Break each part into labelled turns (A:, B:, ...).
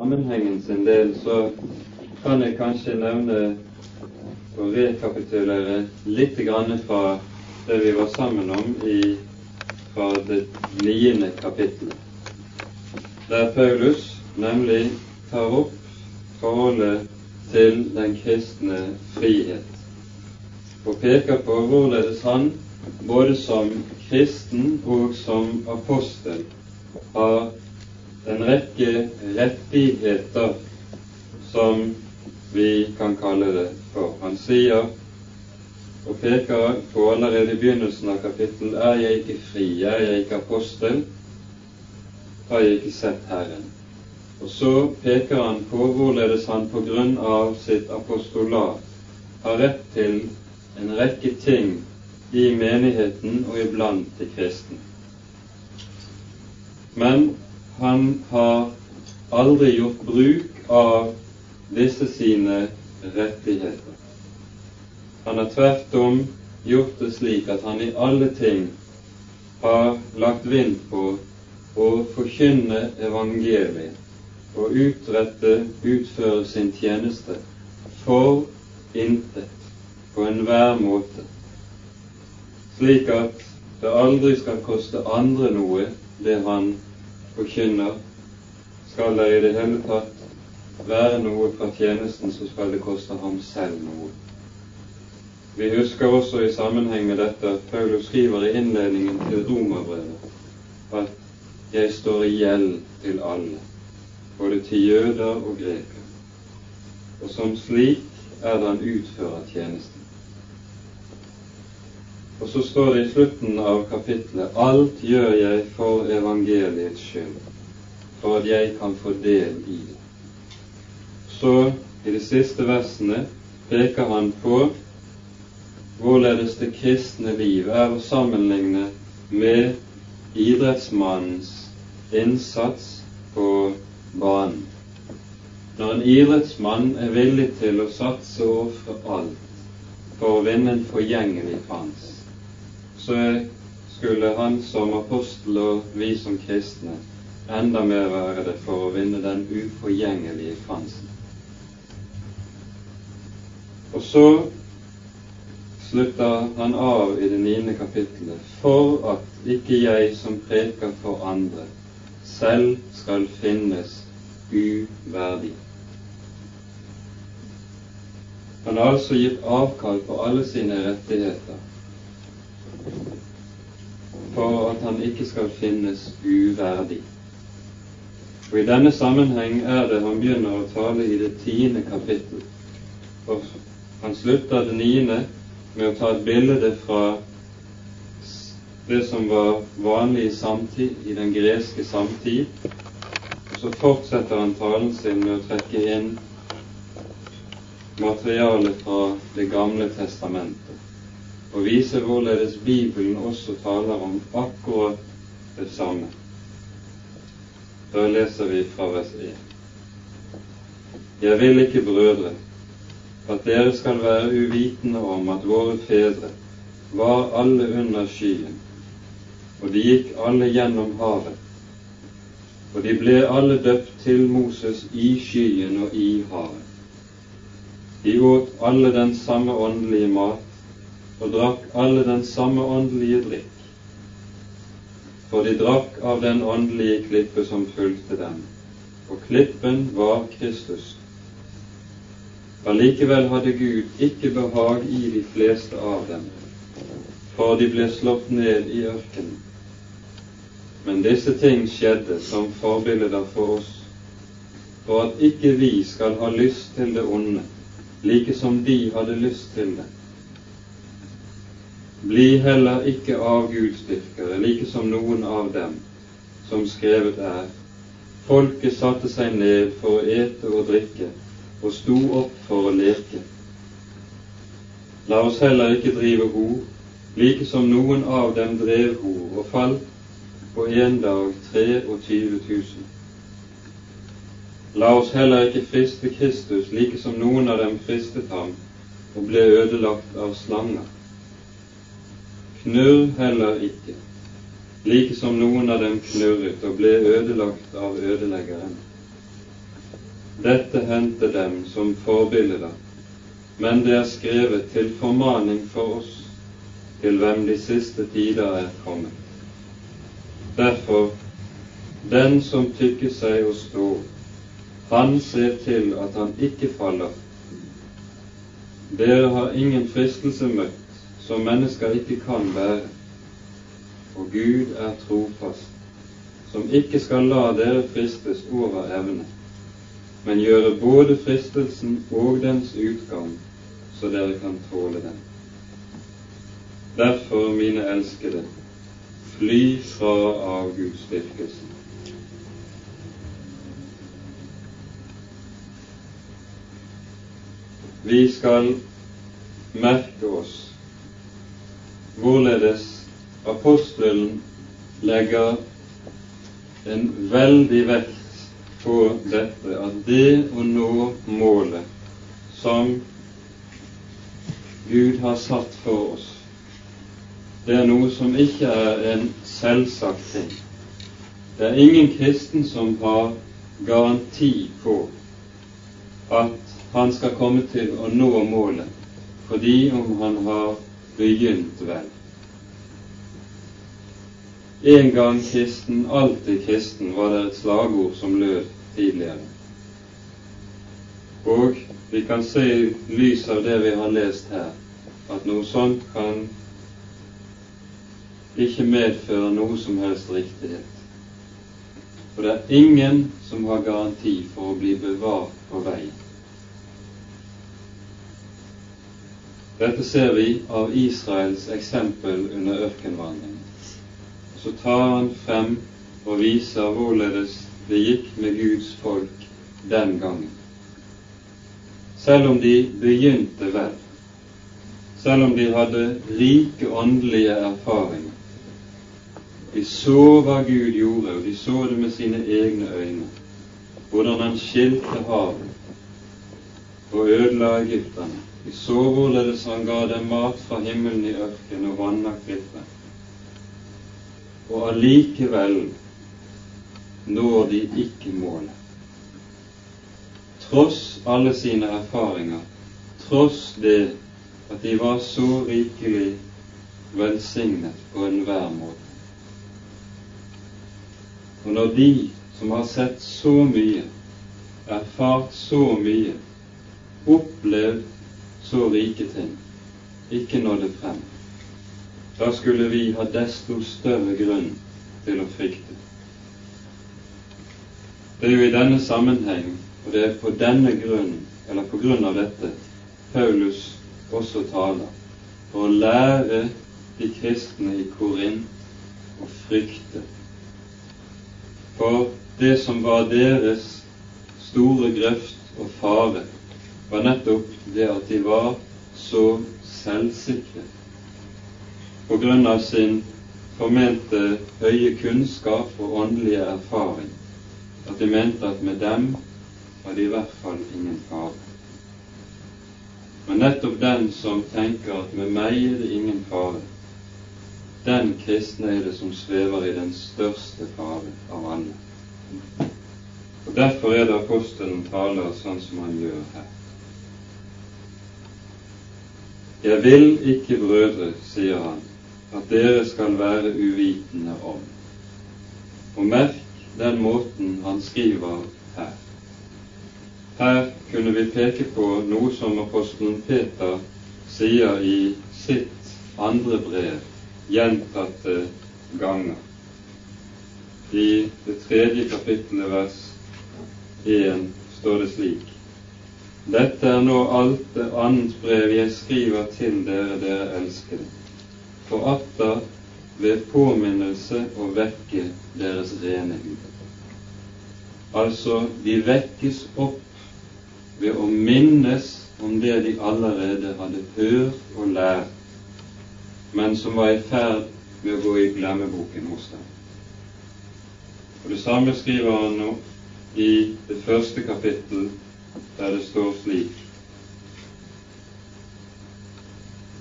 A: sammenhengen sin del så kan jeg kanskje nevne og rekapitulere litt grann fra det vi var sammen om i, fra det niende kapittelet, der Paulus nemlig tar opp forholdet til den kristne frihet, og peker på hvorledes han både som kristen og som apostel har en rekke rettigheter som vi kan kalle det for. Han sier og peker på allerede i begynnelsen av kapittelet er jeg ikke fri, er jeg ikke apostel, har jeg ikke sett Herren. Og så peker han på hvorledes han på grunn av sitt apostolat har rett til en rekke ting i menigheten og iblant de kristne. Men han har aldri gjort bruk av disse sine rettigheter. Han har tvert om gjort det slik at han i alle ting har lagt vind på å forkynne evangeliet og utrette, utføre sin tjeneste for intet på enhver måte, slik at det aldri skal koste andre noe det han forkynner, skal det i det hele tatt være noe fra tjenesten, så skal det koste ham selv noe. Vi husker også i sammenheng med dette at Paulus skriver i innledningen til romerbrevet at 'jeg står i gjeld til alle', både til jøder og grekere. Og som slik er det han utfører tjenesten. Og så står det i slutten av kapitlet Alt gjør jeg for evangeliets skyld, for at jeg kan få del i det. Så i de siste versene peker han på hvorledes det kristne liv er å sammenligne med idrettsmannens innsats på banen. Når en idrettsmann er villig til å satse og ofre alt for å vinne en forgjengelig krans, så skulle han som apostel og vi som kristne enda mer være det for å vinne den uforgjengelige kransen. Og så slutter han av i det niende kapittelet for at ikke jeg som preker for andre, selv skal finnes uverdig. Han har altså gitt avkall på alle sine rettigheter for at han ikke skal finnes uverdig. Og I denne sammenheng er det han begynner å tale i det tiende kapittel. Og han slutter det niende med å ta et bilde fra det som var vanlig i samtid, i den greske samtid. Og så fortsetter han talen sin med å trekke inn materialet fra Det gamle testamentet og viser hvorledes Bibelen også taler om akkurat det samme. Da leser vi fra vers 1. Jeg vil ikke, brødre, at dere skal være uvitende om at våre fedre var alle under skyen, og de gikk alle gjennom havet, og de ble alle døpt til Moses i skyen og i havet. De åt alle den samme åndelige mat og drakk alle den samme åndelige drikk. For de drakk av den åndelige klippe som fulgte dem, og klippen var Kristus. Allikevel hadde Gud ikke behag i de fleste av dem, for de ble slått ned i ørkenen. Men disse ting skjedde som forbilder for oss, for at ikke vi skal ha lyst til det onde, like som de hadde lyst til det. Bli heller ikke avgudsdyrkere, like som noen av dem, som skrevet er. Folket satte seg ned for å ete og drikke, og sto opp for å leke. La oss heller ikke drive hor, like som noen av dem drev hor og falt på en dag 23 000. La oss heller ikke friste Kristus, like som noen av dem fristet ham og ble ødelagt av slanger. Knurr heller ikke, like som noen av dem knurret og ble ødelagt av ødeleggeren. dette hendte dem som forbilder, men det er skrevet til formaning for oss, til hvem de siste tider er kommet. Derfor, den som tykker seg å stå, han ser til at han ikke faller. Dere har ingen fristelse møtt som mennesker ikke kan bære, og Gud er trofast, som ikke skal la dere fristes over evne men gjøre både fristelsen og dens utgang, så dere kan tåle den. Derfor, mine elskede, fly fra avgudsdyrkelsen. Vi skal merke oss hvorledes apostelen legger en veldig vekt på dette at det å nå målet som Gud har satt for oss, det er noe som ikke er en selvsagt ting. Det er ingen kristen som har garanti på at han skal komme til å nå målet fordi om han har begynt vel. En gang kristen, alltid kristen, var det et slagord som lød tidligere. Og vi kan se i lys av det vi har lest her, at noe sånt kan ikke medføre noe som helst riktighet. For det er ingen som har garanti for å bli bevart på veien. Dette ser vi av Israels eksempel under ørkenvandringen så tar han frem og viser hvorledes det gikk med Guds folk den gangen. Selv om de begynte vel, selv om de hadde rike åndelige erfaringer. De så hva Gud gjorde, og de så det med sine egne øyne, hvordan han skilte havet og ødela egypterne. De så hvorledes han ga dem mat fra himmelen i ørkenen og vanna klippene og allikevel når de ikke målet. Tross alle sine erfaringer, tross det at de var så rikelig velsignet på enhver måte. Og når de som har sett så mye, erfart så mye, opplevd så rike ting, ikke nådde frem, da skulle vi ha desto større grunn til å frykte. Det er jo i denne sammenheng, og det er på denne grunn, eller på grunn av dette, Paulus også taler, for å lære de kristne i Korint å frykte. For det som var deres store grøft og fare, var nettopp det at de var så selvsikre på grunn av sin formente høye kunnskap og åndelige erfaring, at de mente at med dem var det i hvert fall ingen fare. Men nettopp den som tenker at med meg er det ingen fare, den kristne er det som svever i den største fare av alle. Og Derfor er det apostelen taler sånn som han gjør her. Jeg vil ikke, brødre, sier han, at dere skal være uvitende om. Og merk den måten han skriver her. Her kunne vi peke på noe som apostelen Peter sier i sitt andre brev gjentatte ganger. I det tredje kapittelet, vers 1, står det slik Dette er nå alt det annet brev jeg skriver til dere, dere elskede for atter ved påminnelse å vekke deres rene hud. Altså, de vekkes opp ved å minnes om det de allerede hadde hørt og lært, men som var i ferd med å gå i glemmeboken hos dem. Og Det samme skriver han nå i det første kapittel, der det står slik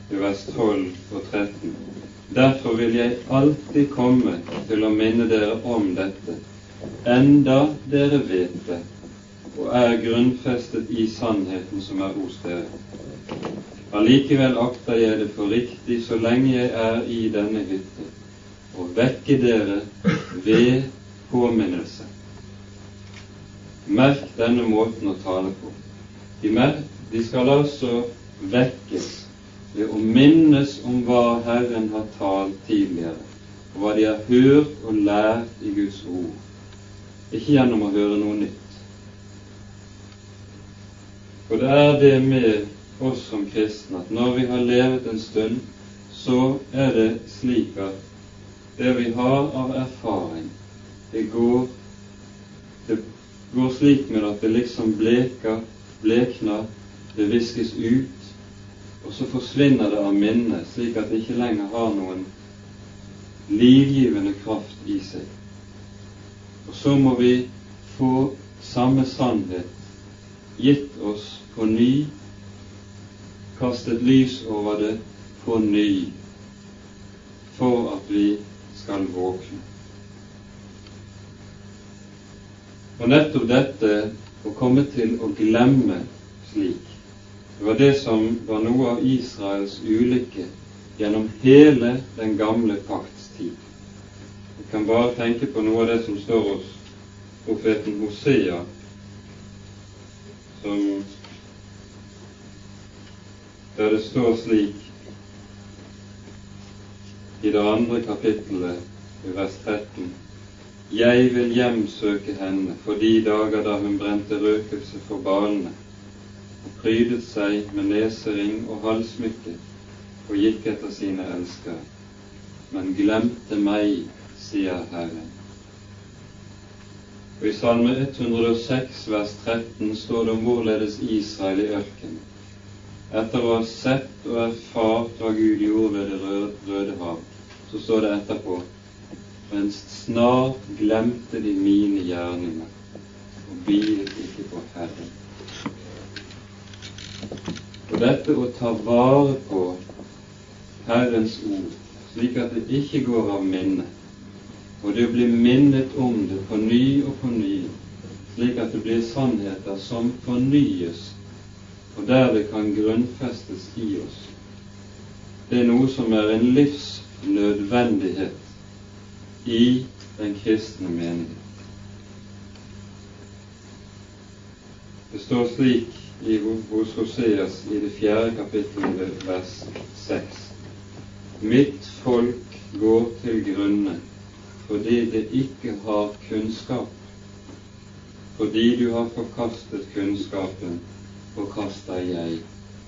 A: i vers 12 og 13. Derfor vil jeg alltid komme til å minne dere om dette, enda dere vet det, og er grunnfestet i sannheten som er hos dere. Allikevel akter jeg det for riktig, så lenge jeg er i denne hytte, å vekke dere ved påminnelse. Merk denne måten å tale på. De, merk, de skal altså vekkes ved å minnes om hva Herren har talt tidligere, og hva de har hørt og lært i Guds ord, ikke gjennom å høre noe nytt. For det er det med oss som kristne at når vi har levet en stund, så er det slik at det vi har av erfaring, det går, det går slik med at det liksom bleker, blekner, det viskes ut, og så forsvinner det av minnet, slik at det ikke lenger har noen livgivende kraft i seg. Og så må vi få samme sannhet gitt oss på ny, kastet lys over det på ny, for at vi skal våkne. Og nettopp dette å komme til å glemme slik, det var det som var noe av Israels ulykke gjennom hele den gamle pakts tid. Vi kan bare tenke på noe av det som står hos profeten Hosea, som der det står slik i det andre kapittelet i vers 13 Jeg vil hjemsøke henne for de dager da hun brente røkelse for balene og prydet seg med nesering og halssmykke og gikk etter sine elskere, men glemte meg, sier Herren. Og I Salme 106 vers 13 står det om hvorledes Israel i ørkenen etter å ha sett og erfart hva Gud gjorde ved Det røde hav, så står det etterpå men snart glemte de mine gjerninger og biet ikke på Herren. Og dette å ta vare på Herrens ord, slik at det ikke går av minne, og det å bli minnet om det på ny og på ny, slik at det blir sannheter som fornyes og der det kan grunnfestes i oss. Det er noe som er en livsnødvendighet i den kristne menighet. Det står slik i, hos Hoseas i det fjerde kapittelet vers seks. Mitt folk går til grunne fordi det ikke har kunnskap. Fordi du har forkastet kunnskapen forkaster jeg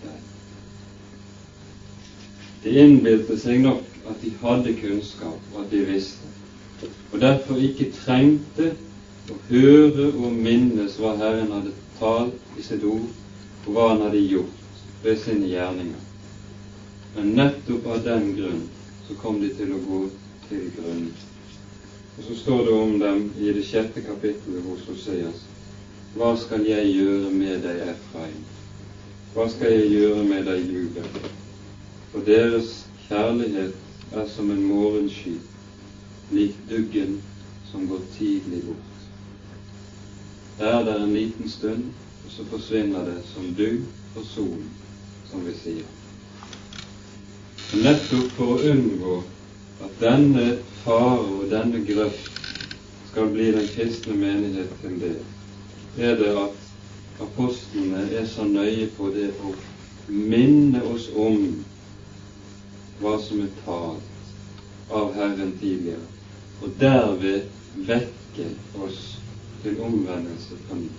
A: deg. De innbilte seg nok at de hadde kunnskap, og at de visste, og derfor ikke trengte å høre og minnes hva Herren hadde talt i sitt ord, og hva Han hadde gjort ved sine gjerninger. Men nettopp av den grunn så kom de til å gå til grunnen. Og så står det om dem i det sjette kapittelet hos Oseas. hva skal jeg gjøre med deg, Efraim? Hva skal jeg gjøre med deg, Juda? For deres kjærlighet er som en morgensky, lik duggen som går tidlig bort. Der er det en liten stund, og så forsvinner det som dugg og sol, som vi sier. Nettopp for å unngå at denne fare og denne grøft skal bli den kristne menighet til det, er det at apostlene er så nøye på det å minne oss om hva som er talt av Herren tidligere, og derved vekke oss til omvendelse på ny.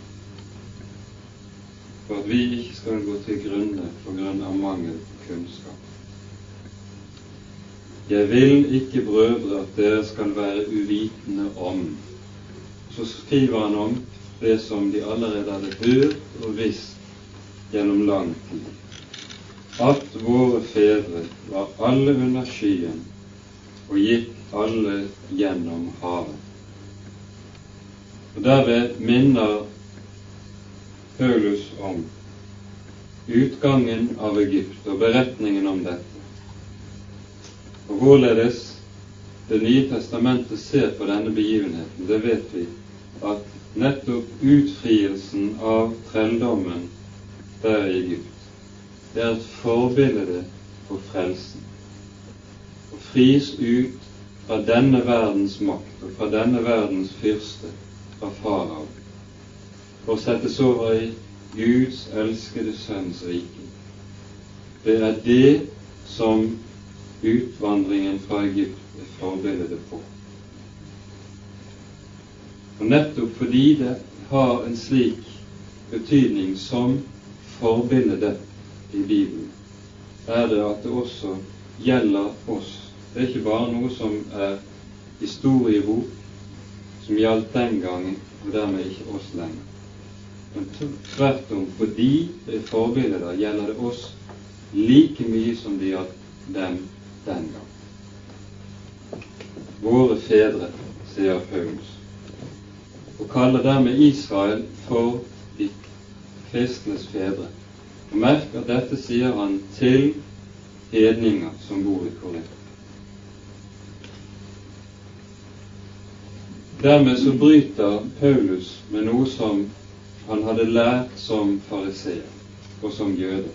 A: For at vi ikke skal gå til grunne på grunn av mangel på kunnskap. Jeg vil ikke, brødre, at dere skal være uvitende om. Så skriver han om det som de allerede hadde hørt og visst gjennom lang tid, at våre fedre var alle under skyen og gikk alle gjennom havet. Og Derved minner Paulus om utgangen av Egypt og beretningen om dette, og hvorledes Det nye testamentet ser på denne begivenheten, det vet vi at nettopp utfrielsen av trelldommen der i Egypt. Det er et forbilde for frelsen. Å fris ut fra denne verdens makt og fra denne verdens fyrste, fra farao, og settes over i Guds elskede Sønns rike. Det er det som utvandringen fra Egypt er forbildet på. Og nettopp fordi det har en slik betydning som forbilde i Bibelen, er det at det også gjelder oss. Det er ikke bare noe som er historiebok, som gjaldt den gangen, og dermed ikke oss lenger. Men tvert om, fordi det er forbilder, gjelder det oss like mye som det gjaldt dem den gang. Våre fedre, sier Paulus og kaller dermed Israel for de kristnes fedre. Og Merk at dette sier han til hedninger som bor i Korint. Dermed så bryter Paulus med noe som han hadde lært som fariseer og som jøde.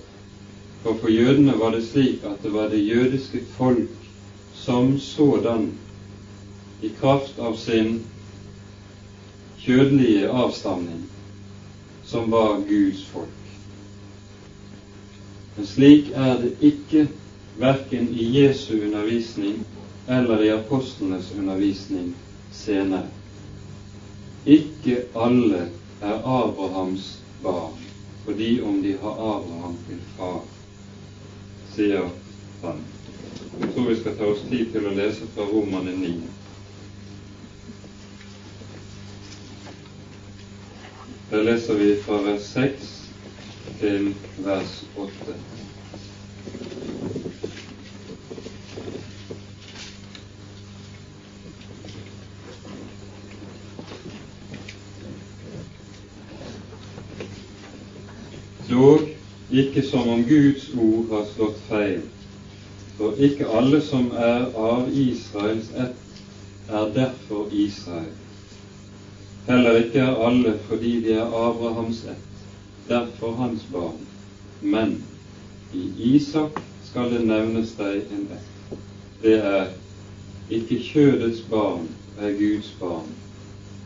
A: For for jødene var det slik at det var det jødiske folk som sådan, i kraft av sin kjødelige avstamning som var Guds folk. Men slik er det ikke verken i Jesu undervisning eller i apostlenes undervisning senere. Ikke alle er Abrahams barn fordi om de har Abraham til far, sier han. Jeg tror vi skal ta oss tid til å lese fra Romane 9. Der leser vi fra vers 6 til vers 8. ikke som om Guds ord har slått feil, for ikke alle som er av Israels ett, er derfor Israel. Heller ikke er alle fordi de er Abrahams ett, derfor hans barn. Men i Isak skal det nevnes deg en ett. Det er ikke kjødets barn er Guds barn,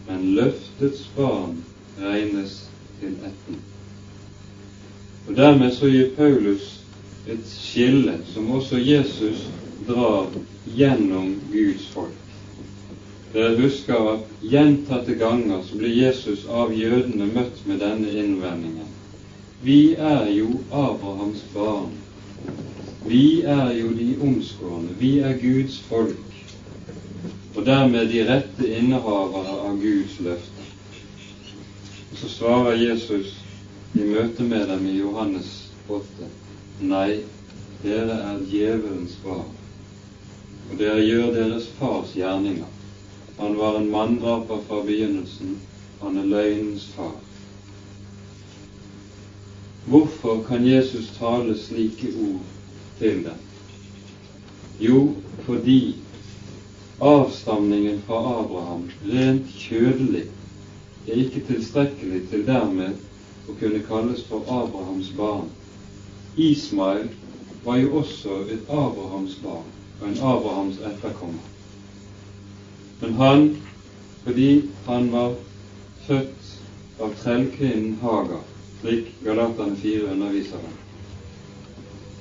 A: men løftets barn regnes til etten. Og Dermed så gir Paulus et skille som også Jesus drar gjennom Guds folk. Dere husker at gjentatte ganger så blir Jesus av jødene møtt med denne innvendingen. Vi er jo Abrahams barn. Vi er jo de omskårne. Vi er Guds folk. Og dermed de rette innehavere av Guds løfte. Så svarer Jesus i møte med dem i Johannes 8. Nei, dere er djevelens barn, og dere gjør deres fars gjerninger. Han var en manndraper fra begynnelsen. Han er løgnens far. Hvorfor kan Jesus tale slike ord til dem? Jo, fordi avstamningen fra Abraham rent kjødelig er ikke tilstrekkelig til dermed å kunne kalles for Abrahams barn. Ismael var jo også et Abrahams barn og en Abrahams etterkommer. Men han, fordi han var født av trellkvinnen Hagar, slik Galatane 4 underviser ham,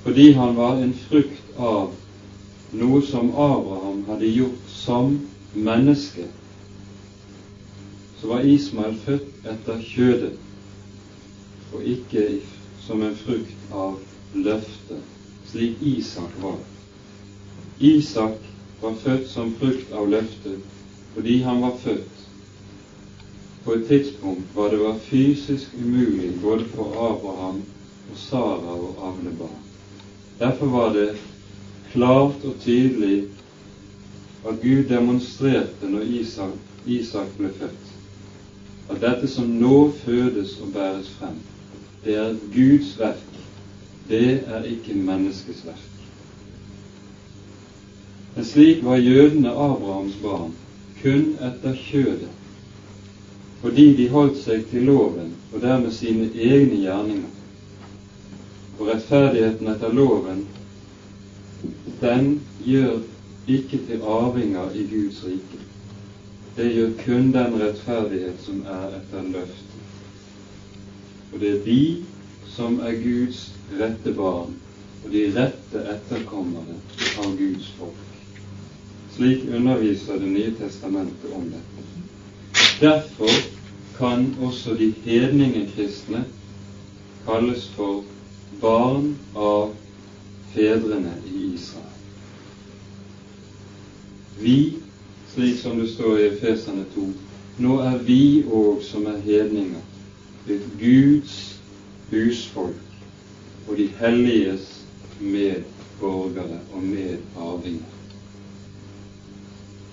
A: fordi han var en frukt av noe som Abraham hadde gjort som menneske, så var Ismael født etter kjødet, og ikke som en frukt av løftet, slik Isak var. Isak var født som frukt av løftet fordi han var født på et tidspunkt hvor det var fysisk umulig både for Abraham og Sara å avle barn. Derfor var det klart og tydelig at Gud demonstrerte når Isak, Isak ble født, at dette som nå fødes og bæres frem, det er Guds verk, det er ikke menneskets verk. Men slik var jødene Abrahams barn kun etter kjødet. fordi de holdt seg til loven og dermed sine egne gjerninger. Og rettferdigheten etter loven, den gjør ikke til arvinger i Guds rike. Det gjør kun den rettferdighet som er etter løftet. Og det er de som er Guds rette barn, og de rette etterkommere av Guds folk. Slik underviser Det nye testamentet om dette. Derfor kan også de hedninge kristne kalles for barn av fedrene i Israel. Vi, slik som det står i Efesene 2, nå er vi òg som er hedninger, blitt Guds husfolk og de helliges medborgere og medarvinger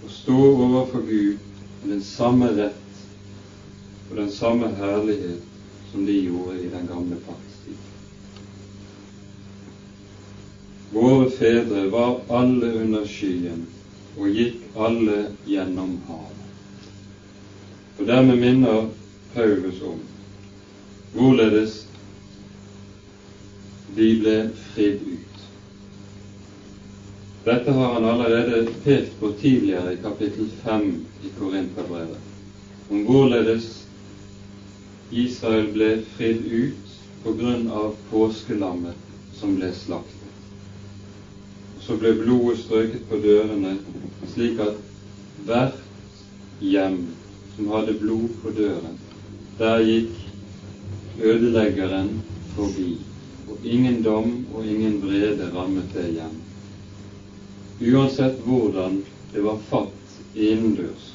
A: og stå overfor Gud med den samme rett og den samme herlighet som de gjorde i den gamle pakts. Våre fedre var alle under skyen og gikk alle gjennom havet. Og dermed minner Paulus om hvorledes de ble fridd ut. Dette har han allerede pekt på tidligere i kapittel 5 i Korinterbrevet, om hvorledes Israel ble fridd ut på grunn av påskelammet som ble slaktet. Så ble blodet strøket på dørene, slik at hvert hjem som hadde blod på døren, der gikk ødeleggeren forbi, og ingen dom og ingen vrede rammet det hjem uansett hvordan det var fatt innendørs,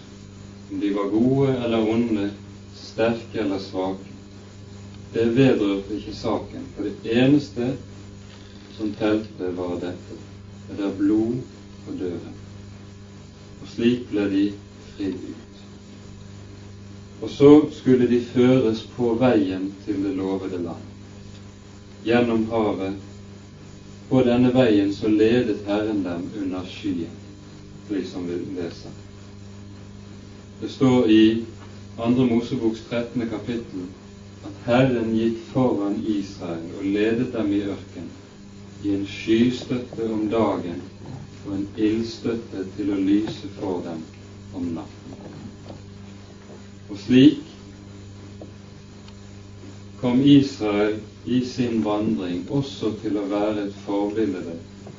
A: om de var gode eller onde, sterke eller svake. Det vedrørte ikke saken, for det eneste som telte, var dette. Det er blod på døren. Og slik ble de fridd ut. Og så skulle de føres på veien til det lovede land, gjennom havet på denne veien så ledet Herren dem under skyen, slik som vi leser. Det står i 2. Moseboks 13. kapittel at Herren gikk foran Israel og ledet dem i ørken i en skystøtte om dagen og en ildstøtte til å lyse for dem om natten. Og slik kom Israel i sin vandring også til å være et forbilde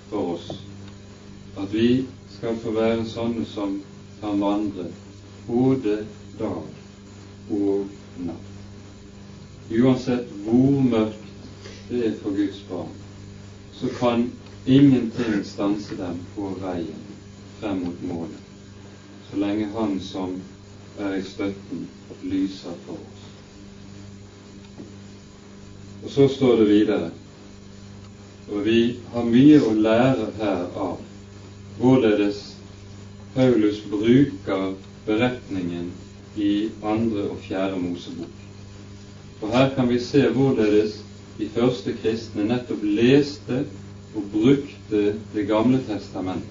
A: for oss. At vi skal få være sånne som kan vandre både dag og natt. Uansett hvor mørkt det er for Guds barn, så kan ingenting stanse dem på veien frem mot målet, så lenge Han som er i støtten, lyser for oss. Og så står det videre, og vi har mye å lære her av hvorledes Paulus bruker beretningen i andre og fjerde Mosebok. For her kan vi se hvorledes de første kristne nettopp leste og brukte Det gamle testamentet.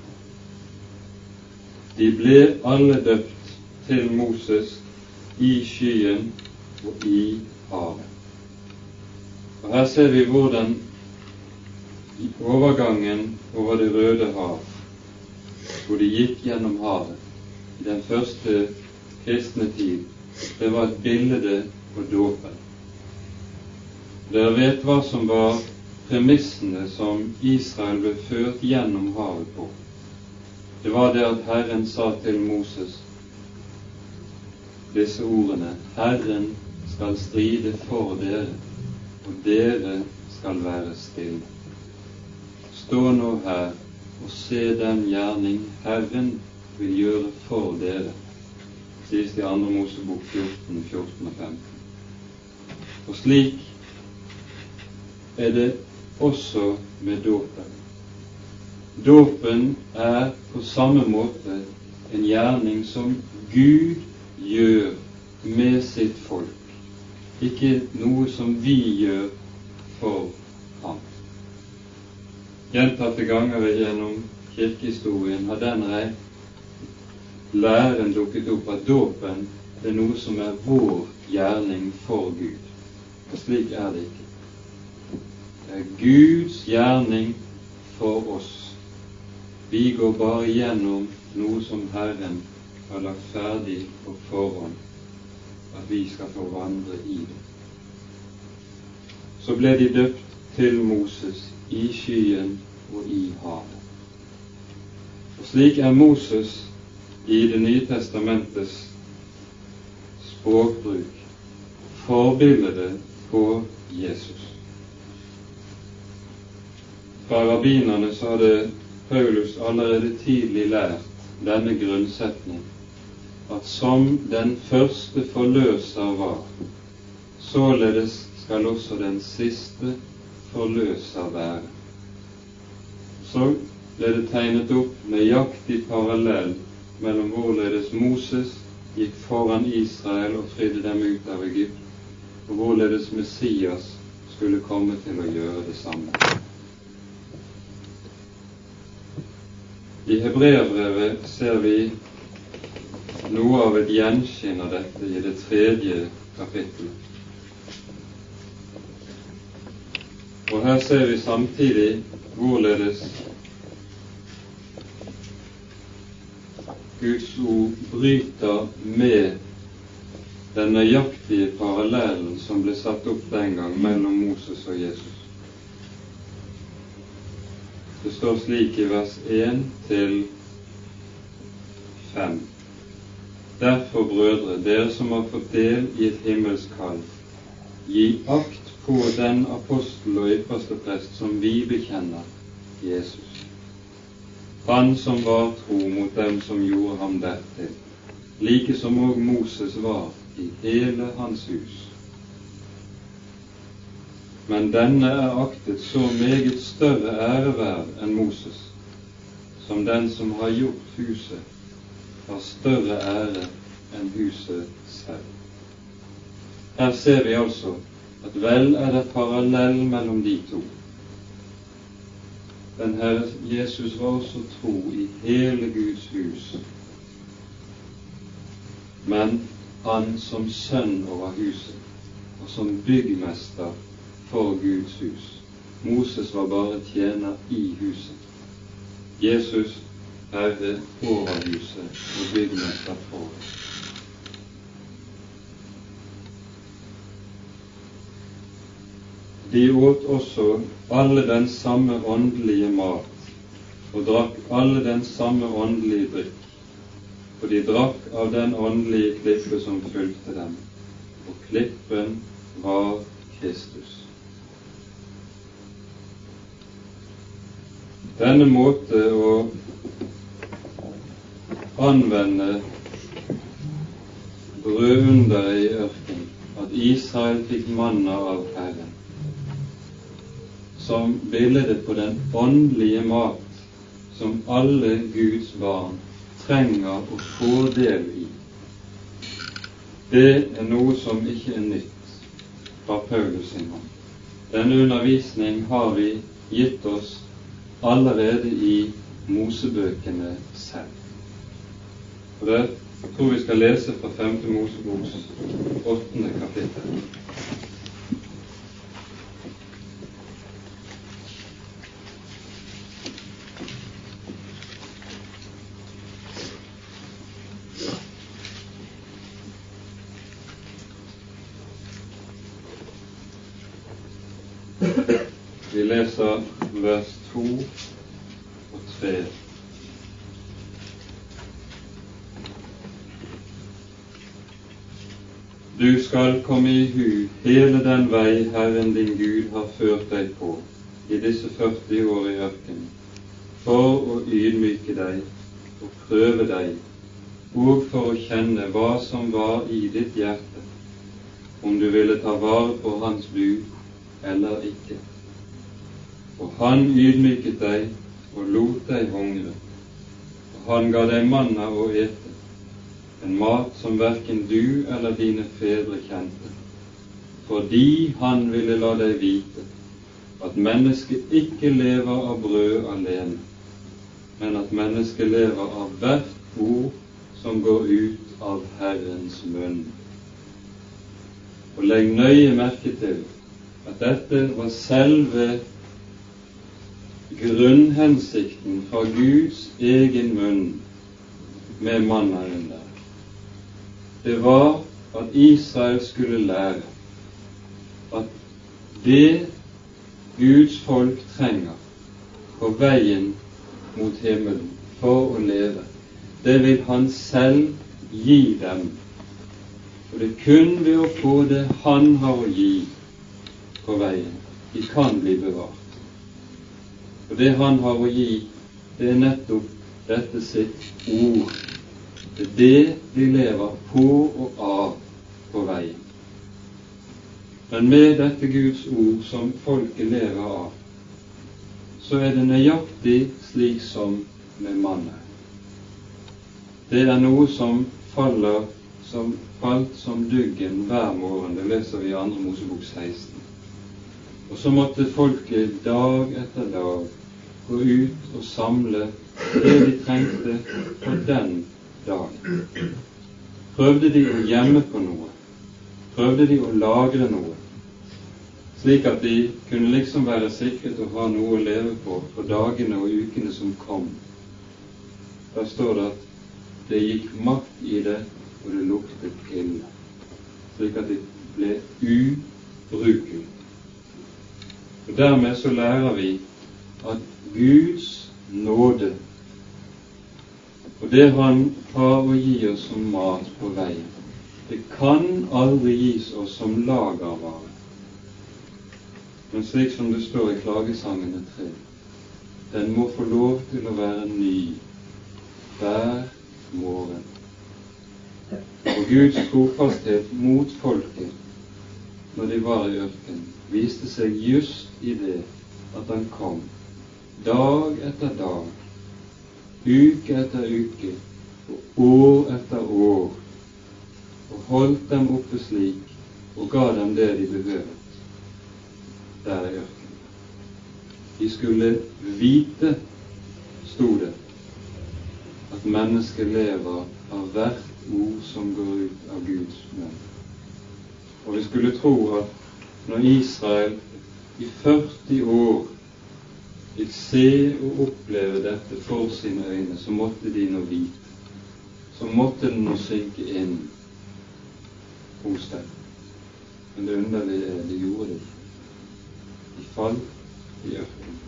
A: De ble alle døpt til Moses i skyen og i havet. Og Her ser vi hvordan overgangen over Det røde hav, hvor de gikk gjennom havet i den første kristne tid, det var et bilde på dåpen. Dere vet hva som var premissene som Israel ble ført gjennom havet på. Det var det at Herren sa til Moses disse ordene Herren skal stride for dere og dere skal være stille. Stå nå her og se den gjerning Herren vil gjøre for dere, sies det i 2. Mosebok 14, 14 og 15. Og slik er det også med dåpen. Dåpen er på samme måte en gjerning som Gud gjør med sitt folk ikke noe som vi gjør for ham. Gjentatte ganger gjennom kirkehistorien har den læren dukket opp at dåpen er noe som er vår gjerning for Gud. Og slik er det ikke. Det er Guds gjerning for oss. Vi går bare gjennom noe som Herren har lagt ferdig på forhånd, at vi skal få vandre i det. Så ble de døpt til Moses i skyen og i havet. Og slik er Moses i Det nye testamentets språkbruk forbildet på Jesus. Fra rabbinerne så hadde Paulus allerede tidlig lært denne grunnsetning at som den første forløser var, således skal også den siste forløser være. Så ble det tegnet opp nøyaktig parallell mellom hvorledes Moses gikk foran Israel og fridde dem ut av Egypt, og hvorledes Messias skulle komme til å gjøre det samme. I hebreerbrevet ser vi noe av et gjenskinn av dette i det tredje kapittelet. Og her ser vi samtidig hvorledes Guds ord bryter med den nøyaktige parallellen som ble satt opp den gang mellom Moses og Jesus. Det står slik i vers 1 til 5. Derfor, brødre, dere som har fått del i et himmelsk kall, gi akt på den apostel og ypperste prest som vi bekjenner, Jesus. Han som var tro mot dem som gjorde ham dertil, like som òg Moses var i hele hans hus. Men denne er aktet så meget større æreverd enn Moses, som den som har gjort huset, har større ære enn huset selv. Her ser vi altså at vel er det parallell mellom de to. Den Herre Jesus var også tro i hele Guds hus, men han som sønn over huset og som byggmester for Guds hus. Moses var bare tjener i huset. Jesus herre over huset og byggmester for. De åt også alle den samme åndelige mat og drakk alle den samme åndelige drikk, og de drakk av den åndelige klippe som fulgte dem, og klippen var Kristus. Denne måte å anvende brødunderet i ørkenen, at Israel fikk manna av Herren, som bildet på den åndelige mat som alle Guds barn trenger å få del i. Det er noe som ikke er nytt fra Paulus sin hånd. Denne undervisning har vi gitt oss allerede i Mosebøkene selv. Og det tror vi skal lese fra 5. Moseboks 8. kapittel. Vi leser vers 2 og 3. Du skal komme i hu hele den vei Herren din Gud har ført deg på i disse 40 år i ørkenen, for å ydmyke deg og prøve deg, og for å kjenne hva som var i ditt hjerte, om du ville ta vare på Hans bud eller ikke. Og han ydmyket deg og lot deg hungre, og han ga deg manna å ete, en mat som verken du eller dine fedre kjente, fordi han ville la deg vite at mennesket ikke lever av brød alene, men at mennesket lever av hvert ord som går ut av Herrens munn. Og legg nøye merke til at dette var selve grunnhensikten fra Guds egen munn med mannaen der. Det var at Israel skulle lære at det Guds folk trenger på veien mot himmelen for å leve, det vil Han selv gi dem. Og det er kun ved å få det Han har å gi på veien, de kan bli bevart. Og det Han har å gi, det er nettopp dette sitt ord. Det er det de lever på og av på veien. Men med dette Guds ord som folket lever av, så er det nøyaktig slik som med mannen. Det er noe som faller som falt som duggen hver morgen. Det leser vi i 2. Mosebok 16. Og så måtte folket dag etter dag gå ut og samle det de trengte på den dagen. Prøvde de å gjemme på noe? Prøvde de å lagre noe? slik at de kunne liksom være sikret å ha noe å leve på for dagene og ukene som kom. Der står det at det gikk makt i det, og det luktet pille, slik at det ble ubrukelige. Og Dermed så lærer vi at Guds nåde og det Han har å gi oss som mat på veien, det kan aldri gis oss som lagervare men slik som det står i klagesangene tre, den må få lov til å være ny hver morgen. Og Guds trofasthet mot folket når de var i ørkenen, viste seg just i det at han kom dag etter dag, uke etter uke og år etter år, og holdt dem oppe slik og ga dem det de behøvet der i ørkenen. De skulle vite, sto det, at mennesket lever av hvert ord som går ut av Guds munn. Og vi skulle tro at når Israel i 40 år vil se og oppleve dette for sine øyne, så måtte de nå vite. Så måtte den nå synke inn hos dem. Men det underlige er de gjorde det ikke De falt i ørkenen.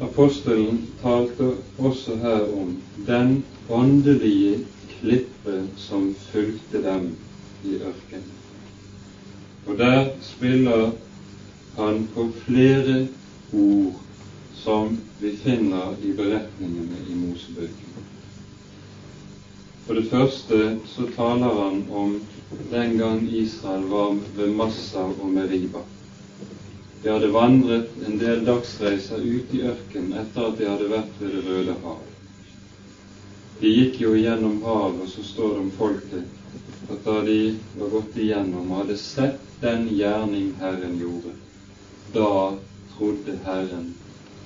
A: Apostelen talte også her om den åndelige klippe som fulgte dem i ørkenen. Og der spiller han på flere ord som vi finner i beretningene i Mosebøkene. For det første så taler han om den gang Israel var ved Massa og Meriba. De hadde vandret en del dagsreiser ut i ørkenen etter at de hadde vært ved Det røde hav. De gikk jo igjennom havet, og så står det om folket at da de var gått igjennom hadde sett den gjerning Herren gjorde, da trodde Herren,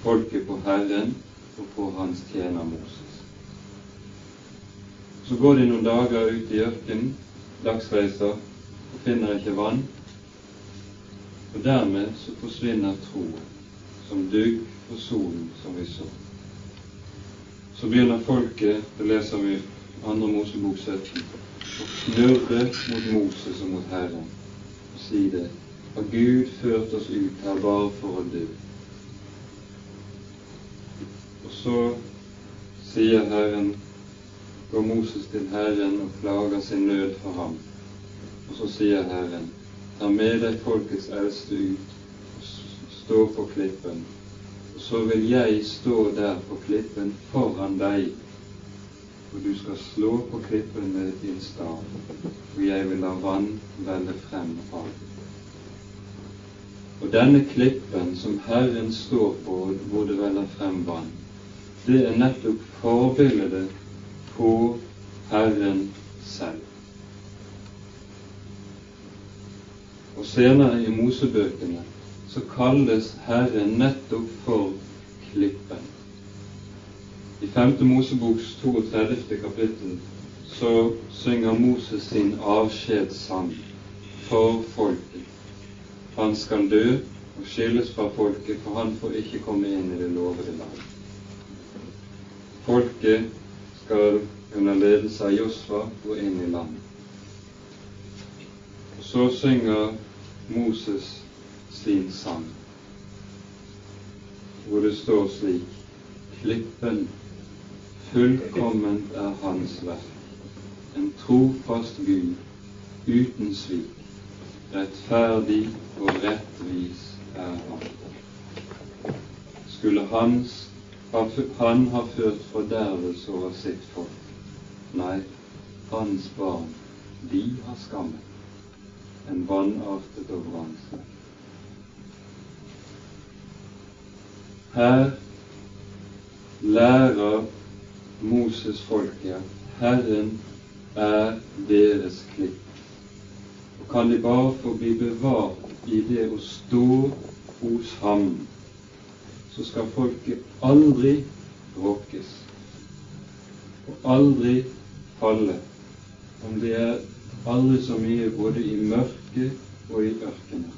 A: folket på Herren og på hans tjener Moses. Så går de noen dager ut i ørkenen, dagsreiser og finner ikke vann. Og dermed så forsvinner troen som dugg for solen, som vi så. Så begynner folket, det leser vi andre 2. Mosebok 17, å knurre mot Moses og mot Herren og si det. Har Gud ført oss ut her bare for å dø? Og så sier Herren går Moses til Herren og klager sin nød for ham. Og så sier Herren, ta med deg folkets eldste ut og stå på klippen. Og så vil jeg stå der på klippen foran deg, og du skal slå på klippen med din stav, og jeg vil la vann velle frem av. Og denne klippen som Herren står på, hvor det veller frem vann, det er nettopp forbildet på Herren selv. Og senere i Mosebøkene så kalles Herren nettopp for Klippen. I 5. Moseboks 32. kapittel så synger Moses sin avskjedssang for folket. Han skal dø og skilles fra folket, for han får ikke komme inn i det lovede land. Folket skal under ledelse av Josfa gå inn i landet. Og Så synger Moses sin sang, hvor det står slik Klippen, fullkomment er hans verk, en trofast Gud uten svik, rettferdig og rettvis er han. Skulle hans, han ha ført fordervelse over sitt folk? Nei, hans barn, de har skammet, en vanartet og vrangset. Her lærer Moses folket Herren er deres klipp. Kan de bare få bli bevart i det å stå hos ham, så skal folket aldri råkes og aldri falle, om det er aldri så mye både i mørket og i ørkenen.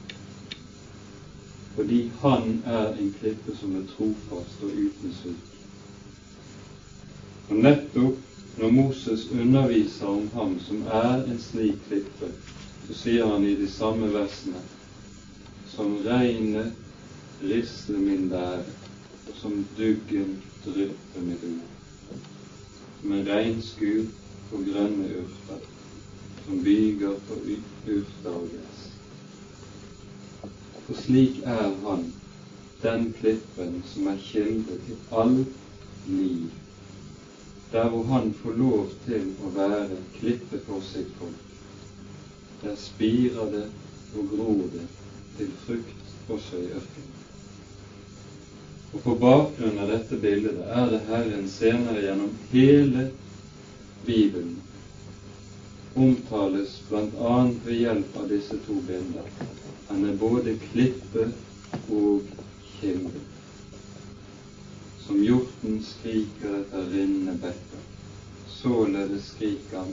A: Fordi han er en klippe som er trofast og uten sult. Og nettopp når Moses underviser om ham som er en slik klippe, så sier han i de samme versene som regnet rister min lære, og som duggen drypper mitt ord. Som en regnskur på grønne urter, som byger på urter og gress. For slik er han, den klippen som er kilde til all liv, der hvor han får lov til å være klippe for sitt folk. Der spirer det og gror det til frukt også i ørkenen. Og På bakgrunn av dette bildet er det Herren senere gjennom hele Bibelen omtales bl.a. ved hjelp av disse to bilder. Han er både klippe og kilde. Som hjorten skriker etter rinnende bekker, således skriker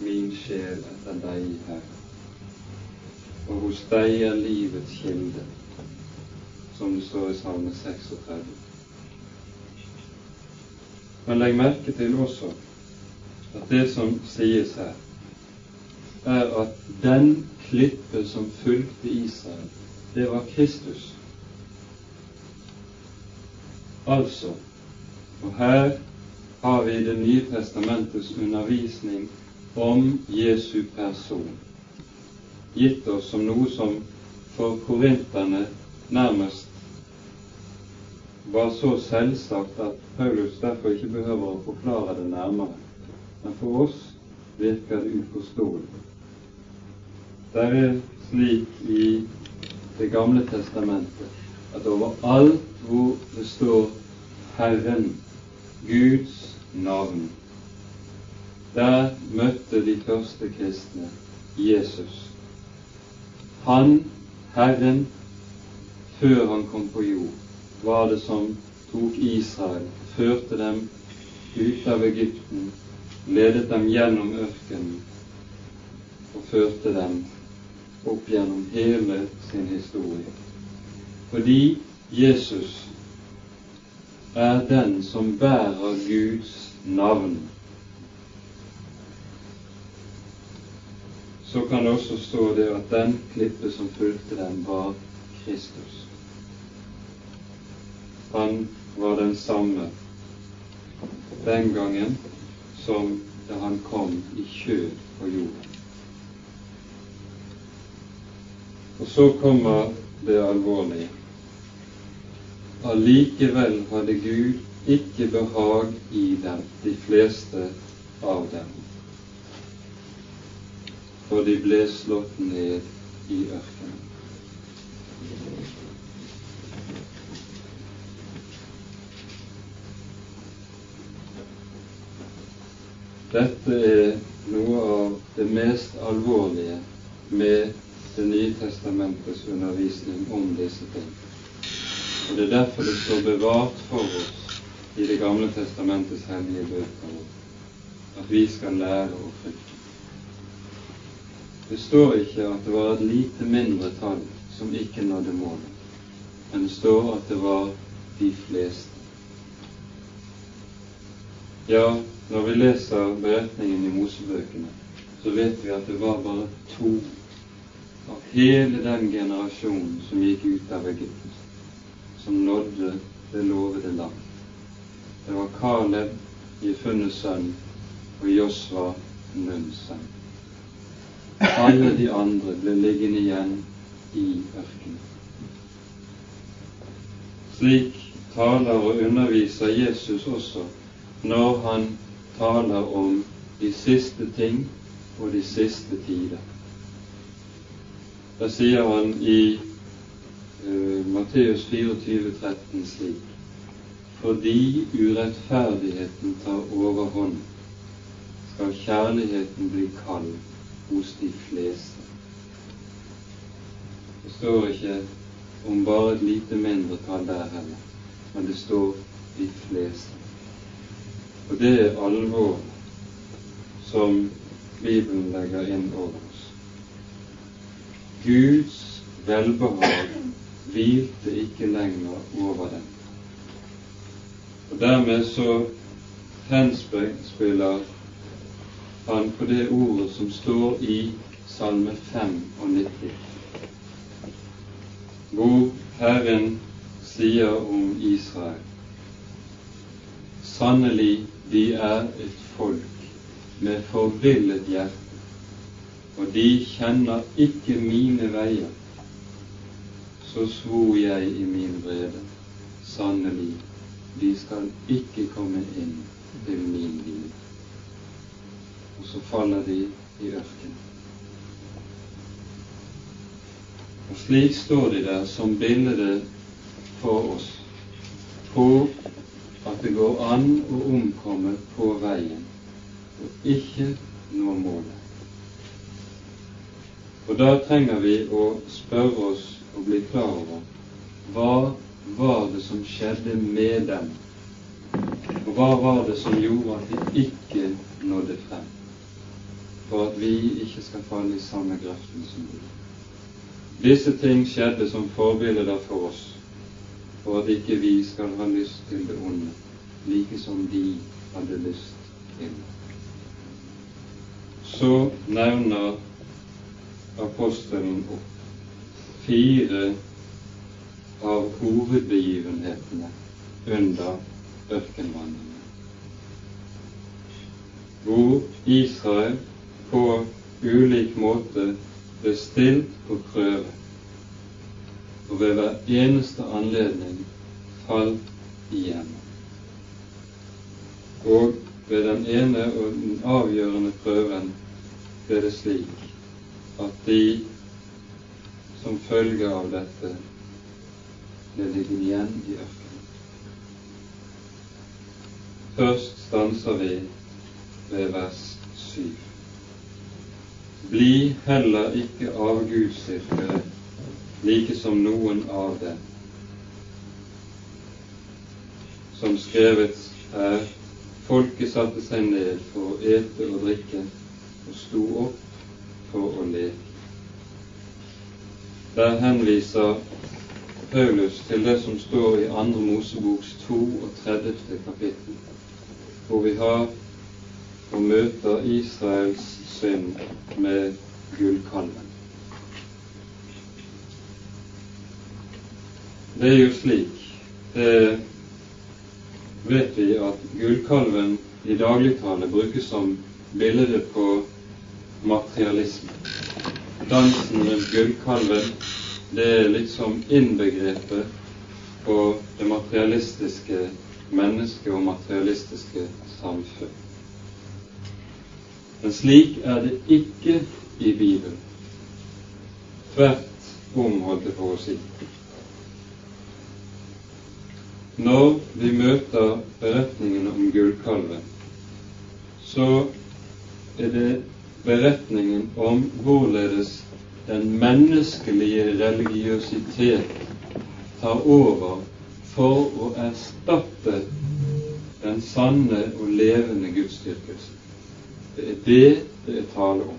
A: min sjel etter deg, Herre og hos deg er livets kilde, som det står i Salme 36. Men legg merke til også at det som sies her, er at den klippe som fulgte Israel, det var Kristus. Altså, og her har vi Det nye testamentets undervisning om Jesu person gitt oss som noe som for korinterne nærmest var så selvsagt at Paulus derfor ikke behøver å forklare det nærmere. Men for oss virker det uforståelig. Det er slik i Det gamle testamentet at overalt hvor det står Herren, Guds navn, der møtte de første kristne Jesus. Han, Herren, før han kom på jord, var det som tok Israel, førte dem ut av Egypten, ledet dem gjennom ørkenen og førte dem opp gjennom hele sin historie. Fordi Jesus er den som bærer Guds navn så kan det også stå det at den klippe som fulgte dem, var Kristus. Han var den samme den gangen som da han kom i kjød på jorden. Og så kommer det alvorlige. Allikevel hadde Gud ikke behag i dem, de fleste av dem for de ble slått ned i ørkenen. Dette er noe av det mest alvorlige med Det nye testamentets undervisning om disse ting. Og Det er derfor det står bevart for oss i Det gamle testamentets hellige bøker at vi skal lære å frykte. Det står ikke at det var et lite mindretall som ikke nådde målet, men det står at det var de fleste. Ja, når vi leser beretningen i Mosebøkene, så vet vi at det var bare to av hele den generasjonen som gikk ut av Egypt, som nådde det lovede land. Det var Kaleb, Jefunnes sønn, og Josva, Nuns sønn. Alle de andre ble liggende igjen i ørkenen. Slik taler og underviser Jesus også når han taler om de siste ting og de siste tider. Da sier han i uh, Matteus 24, 13 slik Fordi urettferdigheten tar overhånd, skal kjærligheten bli kald hos de fleste. Det står ikke om bare et lite mindretall der heller, men det står de fleste. Og det er alvor som Bibelen legger inn over oss. Guds velbehag hvilte ikke lenger over dem. Og dermed så henspiller han på det ordet som står i Salme 95, hvor Herren sier om Israel Sannelig de er et folk med forvillet hjerte, og de kjenner ikke mine veier. Så svor jeg i min vrede, sannelig, de skal ikke komme inn til min hvile. Og så faller de i ørkenen. Og slik står de der som bilde for oss på at det går an å omkomme på veien og ikke nå målet. Og da trenger vi å spørre oss og bli klar over hva var det som skjedde med dem, og hva var det som gjorde at de ikke nådde frem, for at vi ikke skal falle i samme grøften som de. Disse ting skjedde som forbilder for oss, for at ikke vi skal ha lyst til det onde, like som de hadde lyst til. Så nevner apostelen opp fire av hovedbegivenhetene under ørkenvandringen, hvor Israel på ulik måte ble stilt på prøve og ved hver eneste anledning falt igjennom. Og ved den ene og den avgjørende prøven ble det slik at de som følge av dette ble liggende igjen i ørkenen. Først stanser vi ved vers syv. Bli heller ikke avgudsdyrkere like som noen av dem. Som skrevet er, folket satte seg ned for å ete og drikke og sto opp for å leke. Der henviser Paulus til det som står i 2. Moseboks 32. kapittel, hvor vi har og møter Israels synd med gullkalven. Det er jo slik, det vet vi at gullkalven i dagligtale brukes som bilde på materialisme. Dansen rundt gullkalven, det er liksom innbegrepet på det materialistiske mennesket og materialistiske samfunn. Men slik er det ikke i Bibelen. Tvert om, holdt jeg på å si. Når vi møter beretningen om gullkalven, så er det beretningen om hvorledes den menneskelige religiøsitet tar over for å erstatte den sanne og levende gudsdyrkelse. Det er det det er tale om.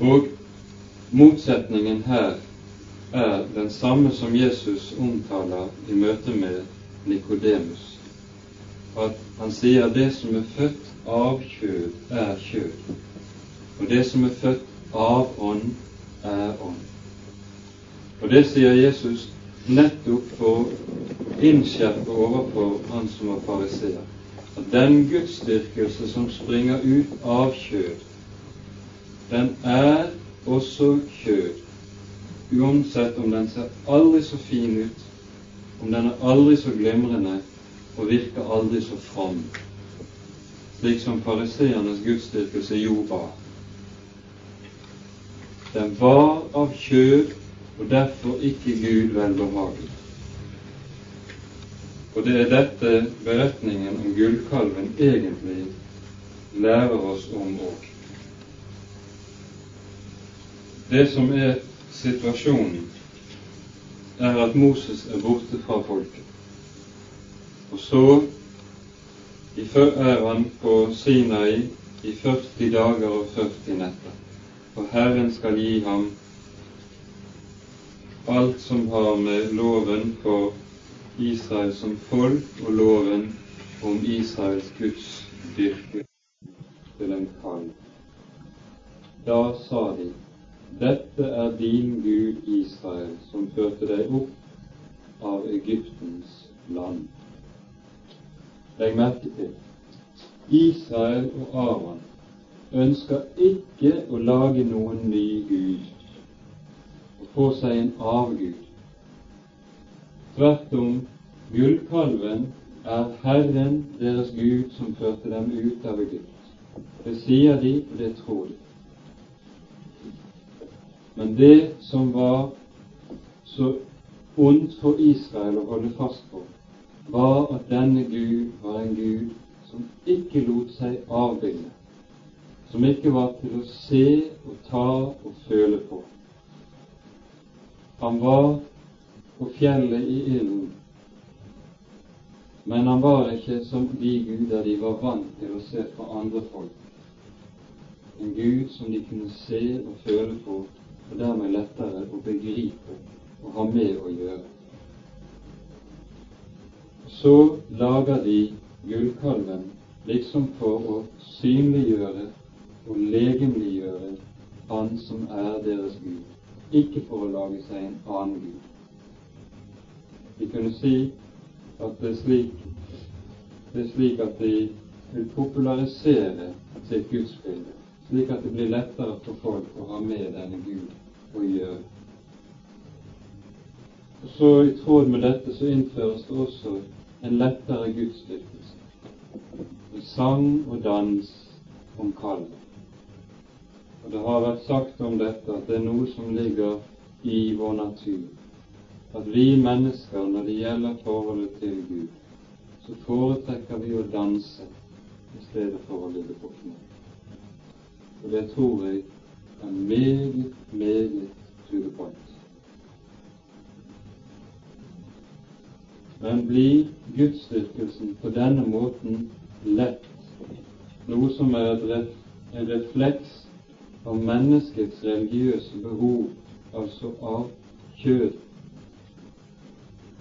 A: Og motsetningen her er den samme som Jesus omtaler i møte med Nikodemus. At han sier det som er født av kjød, er kjød. Og det som er født av ånd, er ånd. Og det sier Jesus nettopp for å innskjerpe overfor han som var fariseer, at den gudsdyrkelse som springer ut av kjød, den er også kjød, uansett om den ser aldri så fin ut, om den er aldri så glimrende og virker aldri så from, slik som fariseernes gudsdyrkelse jo var. Den var av kjød og derfor ikke Gud velbehagelig. Og det er dette beretningen om gullkalven egentlig lærer oss om òg. Det som er situasjonen, er at Moses er borte fra folket. Og så er han på Sinai i 40 dager og 40 netter. Og Herren skal gi ham alt som har med loven for Israel som folk og loven om Israels Guds dyrke til en kall. Da sa de, dette er din Gud Israel, som førte deg opp av Egyptens land. Legg merke til Israel og Aron ønsker ikke å lage noen ny Gud få seg en avgud. Tvert om, gullkalven er Herren deres Gud som førte dem ut av Egypt. Det sier de, og det tror de. Men det som var så ondt for Israel å holde fast på, var at denne Gud var en Gud som ikke lot seg avbilde, som ikke var til å se og ta og føle på. Han var på fjellet i ilden, men han var ikke som de guder de var vant til å se fra andre folk. En gud som de kunne se og føle på, og dermed lettere å begripe og ha med å gjøre. Så lager de gullkalven liksom for å synliggjøre og legemliggjøre Han som er deres Gud ikke for å lage seg en annen gud. Vi kunne si at det er slik, det er slik at de vil popularisere sitt gudsbilde, slik at det blir lettere for folk å ha med denne Gud å gjøre. Og så I tråd med dette så innføres det også en lettere gudsdyrkelse. Sang og dans om kallet. Og det har vært sagt om dette at det er noe som ligger i vår natur. At vi mennesker, når det gjelder forholdet til Gud, så foretrekker vi å danse i stedet for å ligge på kne. Og det tror jeg er meget, meget to. Men blir gudsdyrkelsen på denne måten lett, noe som er en refleks av menneskets religiøse behov, altså av kjød, i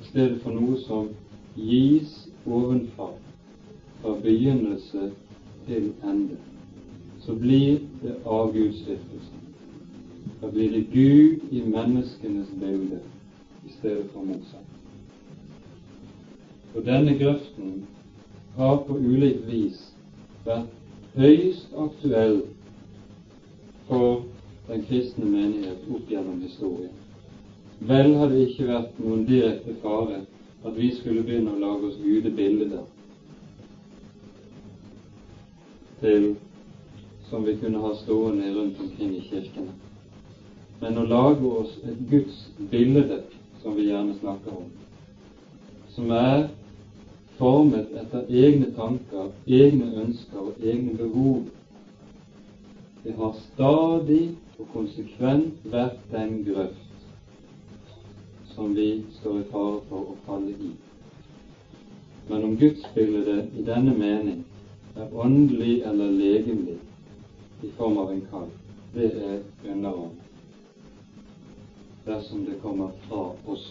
A: stedet for noe som gis ovenfra, fra begynnelse til ende, så blir det avgudsdyrkelse. Da blir det Gud i menneskenes bilde i stedet for motsatt. Og denne grøften har på ulikt vis vært høyst aktuell for den kristne menighet opp gjennom historien. Vel har det ikke vært noen direkte fare at vi skulle begynne å lage oss gudebilder. Til som vi kunne ha stående rundt omkring i kirkene. Men å lage oss et Guds bilde, som vi gjerne snakker om, som er formet etter egne tanker, egne ønsker og egne behov, det har stadig og konsekvent vært den grøft som vi står i fare for å falle i. Men om gudsbildet i denne mening er åndelig eller legemlig i form av en kall, det er underånd Dersom det kommer fra oss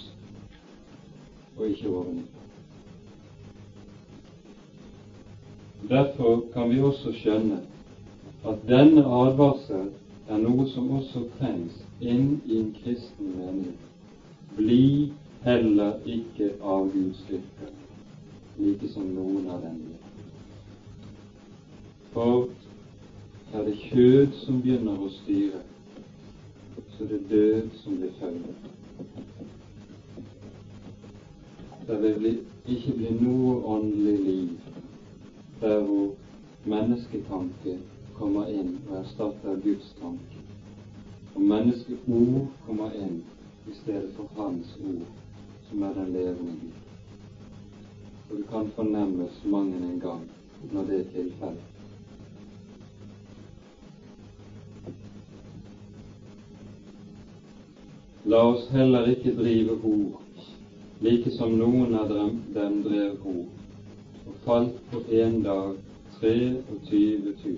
A: og ikke ovenfra. Derfor kan vi også skjønne at denne advarsel er noe som også trengs inn i en kristen menighet. Bli heller ikke av Guds styrke, like som noen av dem blir. For er det kjød som begynner å styre, så er det død som blir følgen. Det vil bli, ikke bli noe åndelig liv der hvor mennesketanke kommer inn og erstatter Guds tanke, og menneskeord kommer inn i stedet for Hans ord, som er den levende Gud. Og det kan fornemmes mang en gang når det er tilfellet. La oss heller ikke drive hor, like som noen av dem, dem drev hor og falt på én dag 23 000.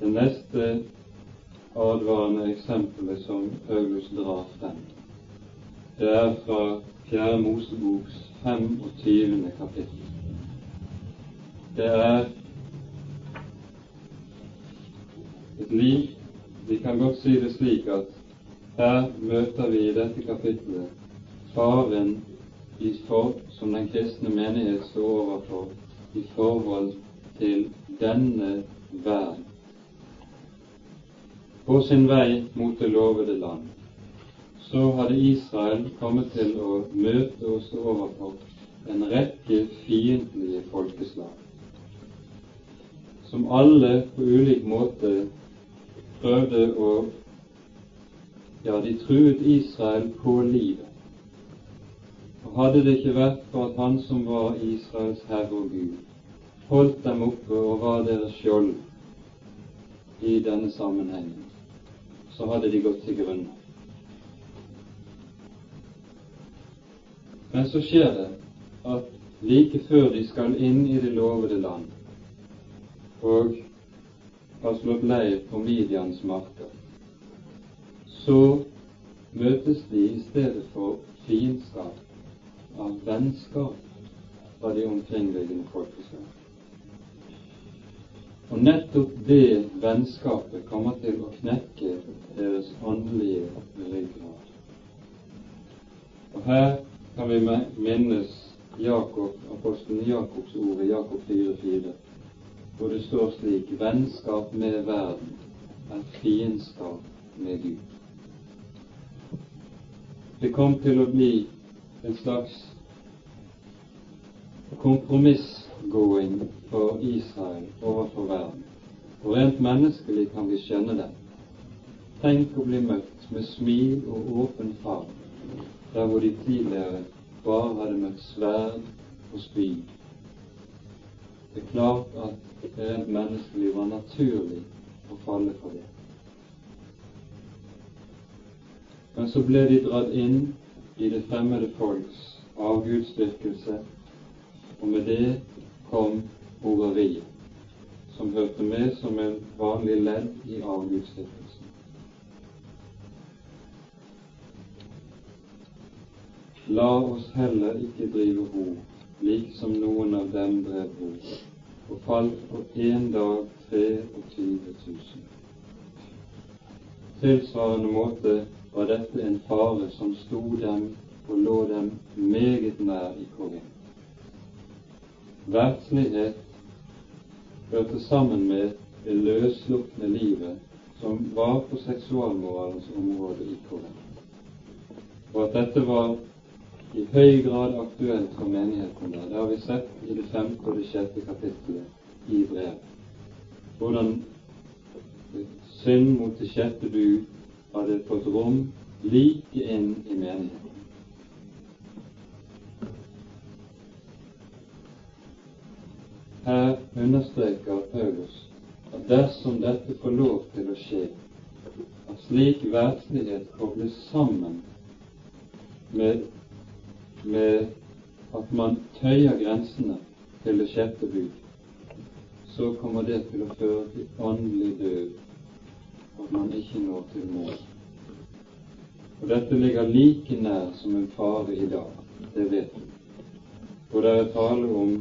A: Det neste advarende eksempelet som Paulus drar frem, det er fra Fjerde Moseboks 25. kapittel. Det er et liv Vi kan godt si det slik at her møter vi i dette kapittelet faren i for, som den kristne menighet står overfor i forhold til denne verden. På sin vei mot det lovede land så hadde Israel kommet til å møte og stå overfor en rekke fiendtlige folkeslag, som alle på ulik måte prøvde å Ja, de truet Israel på livet. Og hadde det ikke vært for at Han som var Israels Herre og Gud, holdt dem oppe og var deres skjold i denne sammenhengen, så hadde de gått til grunne. Men så skjer det at like før de skal inn i det lovede land og har slått leir på Midians marker, så møtes de i stedet for fiendskap av vennskap fra de omkringliggende folkeslag. Og nettopp det vennskapet kommer til å knekke deres åndelige ryggrad. Og her kan vi minnes Jakob, apostelen Jakobs ord i Jakob 4,4, hvor det står slik Vennskap med verden er fiendskap med Gud. Det kom til å bli en slags kompromissgåing for Israel overfor verden. Og rent menneskelig kan vi skjønne det. Tenk å bli møtt med smil og åpen favn der hvor de tidligere bare hadde møtt sverd og spyd. Det er klart at rent menneskelig var naturlig å falle for det. Men så ble de dratt inn i det fremmede folks avgudsdyrkelse, og med det kom horeriet, som hørte med som en vanlig ledd i avgudsdyrkelsen. La oss heller ikke drive hor, lik som noen av dem drev hor, og falt på én dag 23 000. Tilsvarende måte var dette en fare som sto dem og lå dem meget nær i Korint. Verdslighet hørte sammen med det løsslupne livet som var på seksualmoralens område i Korint, og at dette var i høy grad aktuelt for menigheten der. Det har vi sett i det femte og det sjette kapittelet i brevet. Hvordan synd mot det sjette bud hadde fått rom like inn i menigheten. Her understreker Paulus at dersom dette får lov til å skje, at slik verdslighet kobles sammen med, med at man tøyer grensene til det sjette bud, så kommer det til å føre til åndelig død, at man ikke når til mål. Og dette ligger like nær som en fare i dag, det vet du. Og det er tale om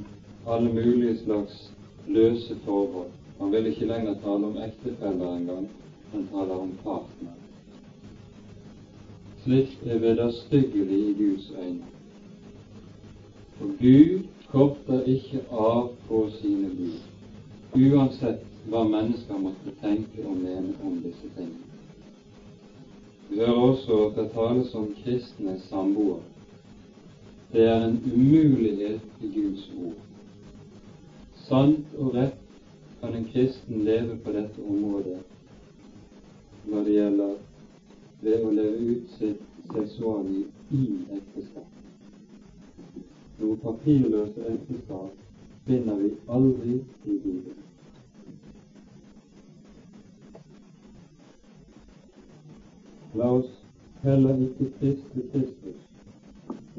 A: alle mulige slags løse forhold. Man vil ikke lenger tale om ektefeller engang, men taler om partner. Slikt er vederstyggelig i Guds øyne. For Gud korter ikke av på sine bud, uansett hva mennesker måtte tenke og mene om disse tingene. Vi hører også at det tales om kristne samboere. Det er en umulighet i Guds ord. Sant og rett kan en kristen leve på dette området når det gjelder ved å leve ut sitt seksualliv i ekteskap. Noe papirløst ekteskap finner vi aldri i Bibelen. La oss heller ikke friste Kristus,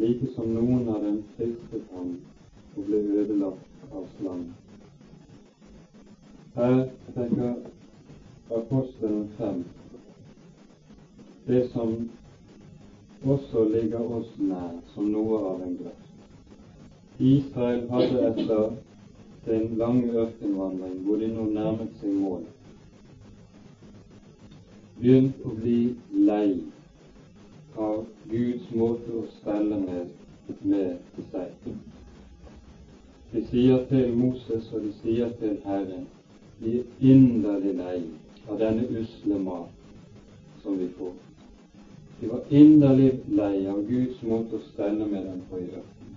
A: like som noen av dem fristet ham og ble ødelagt av. Her trekker apostelen frem det som også ligger oss nær som noe av en grøft. Israel hadde etter sin lange ørkenvandring, hvor de nå nærmet seg målet, begynt å bli lei av Guds måte å stelle med, med seg. De sier til Moses og de sier til Herren vi er inderlig lei av denne usle mat som vi får. De var inderlig lei av Guds måte å stelle med dem på i ørkenen.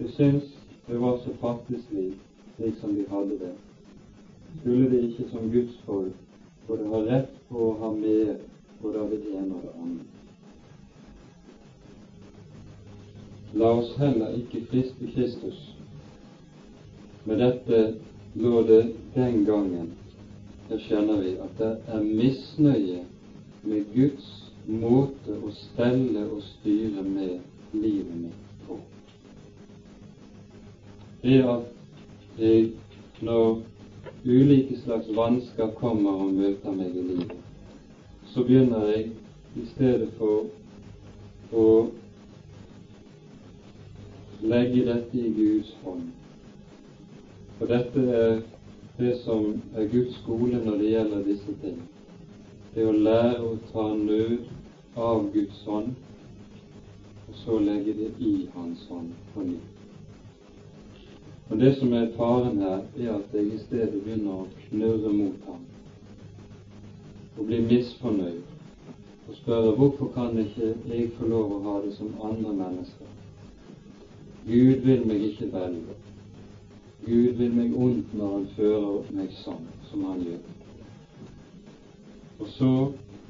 A: De syntes det var så fattig slik som de hadde det. Skulle de ikke som Guds folk både ha rett på å ha mer både av det ene og det andre? La oss heller ikke friste Kristus. Med dette lå det den gangen der skjønner vi at det er misnøye med Guds måte å stelle og styre med livet mitt på. Det at jeg, når ulike slags vansker kommer og møter meg i livet, så begynner jeg i stedet for å legge dette i Guds hånd. For dette er det som er Guds skole når det gjelder disse ting. Det å lære å ta nød av Guds hånd, og så legge det i Hans hånd på ny. Og Det som er faren her, er at jeg i stedet begynner å knurre mot ham og bli misfornøyd og spørre hvorfor kan ikke jeg få lov å ha det som andre mennesker? Gud vil meg ikke velge. Gud vil meg ondt når han fører meg sånn som han gjør. Og så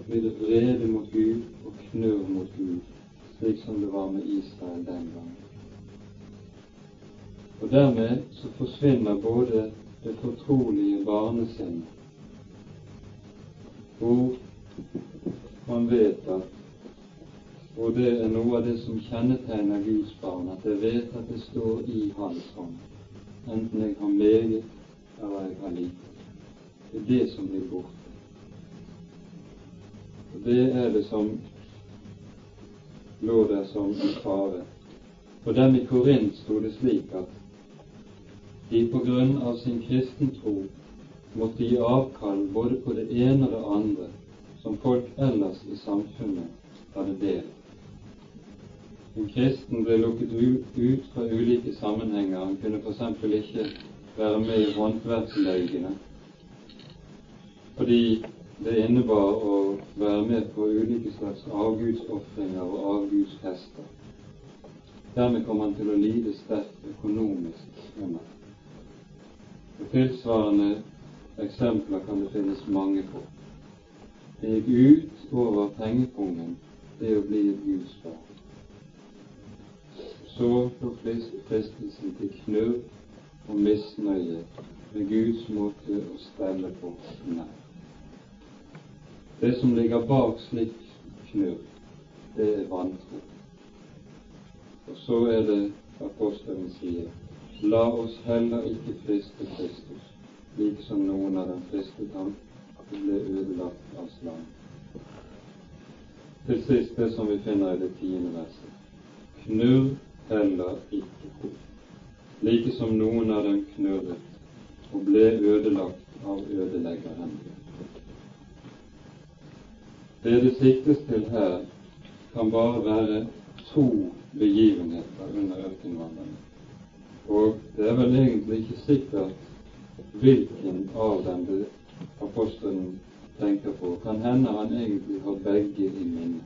A: blir det vrede mot Gud og knurr mot Gud, slik som det var med Israel den gangen. Og dermed så forsvinner både det fortrolige barnesinnet, hvor man vet at og det er noe av det som kjennetegner Guds barn, at jeg vet at det står i Hans hånd enten jeg har meget eller jeg har lite. Det er det som blir borte. Og Det er det som lå der som en fare. For dem i Korint sto det slik at de på grunn av sin kristentro måtte gi avkall både på det ene og det andre som folk ellers i samfunnet hadde delt. En kristen ble lukket ut fra ulike sammenhenger. Han kunne f.eks. ikke være med i håndverksløygene fordi det innebar å være med på ulike slags avgudsofringer og avgudsfester. Dermed kom han til å lide sterkt økonomisk under. Og Tilsvarende eksempler kan det finnes mange på. Det gikk ut over pengepungen, det å bli et Guds barn så fristelsen til knurr og misnøye med Guds måte å stelle på nær. Det som ligger bak slik knurr, det er vantro. Og så er det apostelen sier La oss heller ikke friste Kristus, like som noen av dem fristet ham og ble ødelagt av slangen. Til sist det som vi finner i det tiende verset. Knurr heller ikke, like som noen av dem knurret og ble ødelagt av ødeleggeren. Det det siktes til her, kan bare være to begivenheter under ørkenvandringen. Og det er vel egentlig ikke sikkert hvilken av dem apostelen tenker på. Kan hende han egentlig har begge i minne.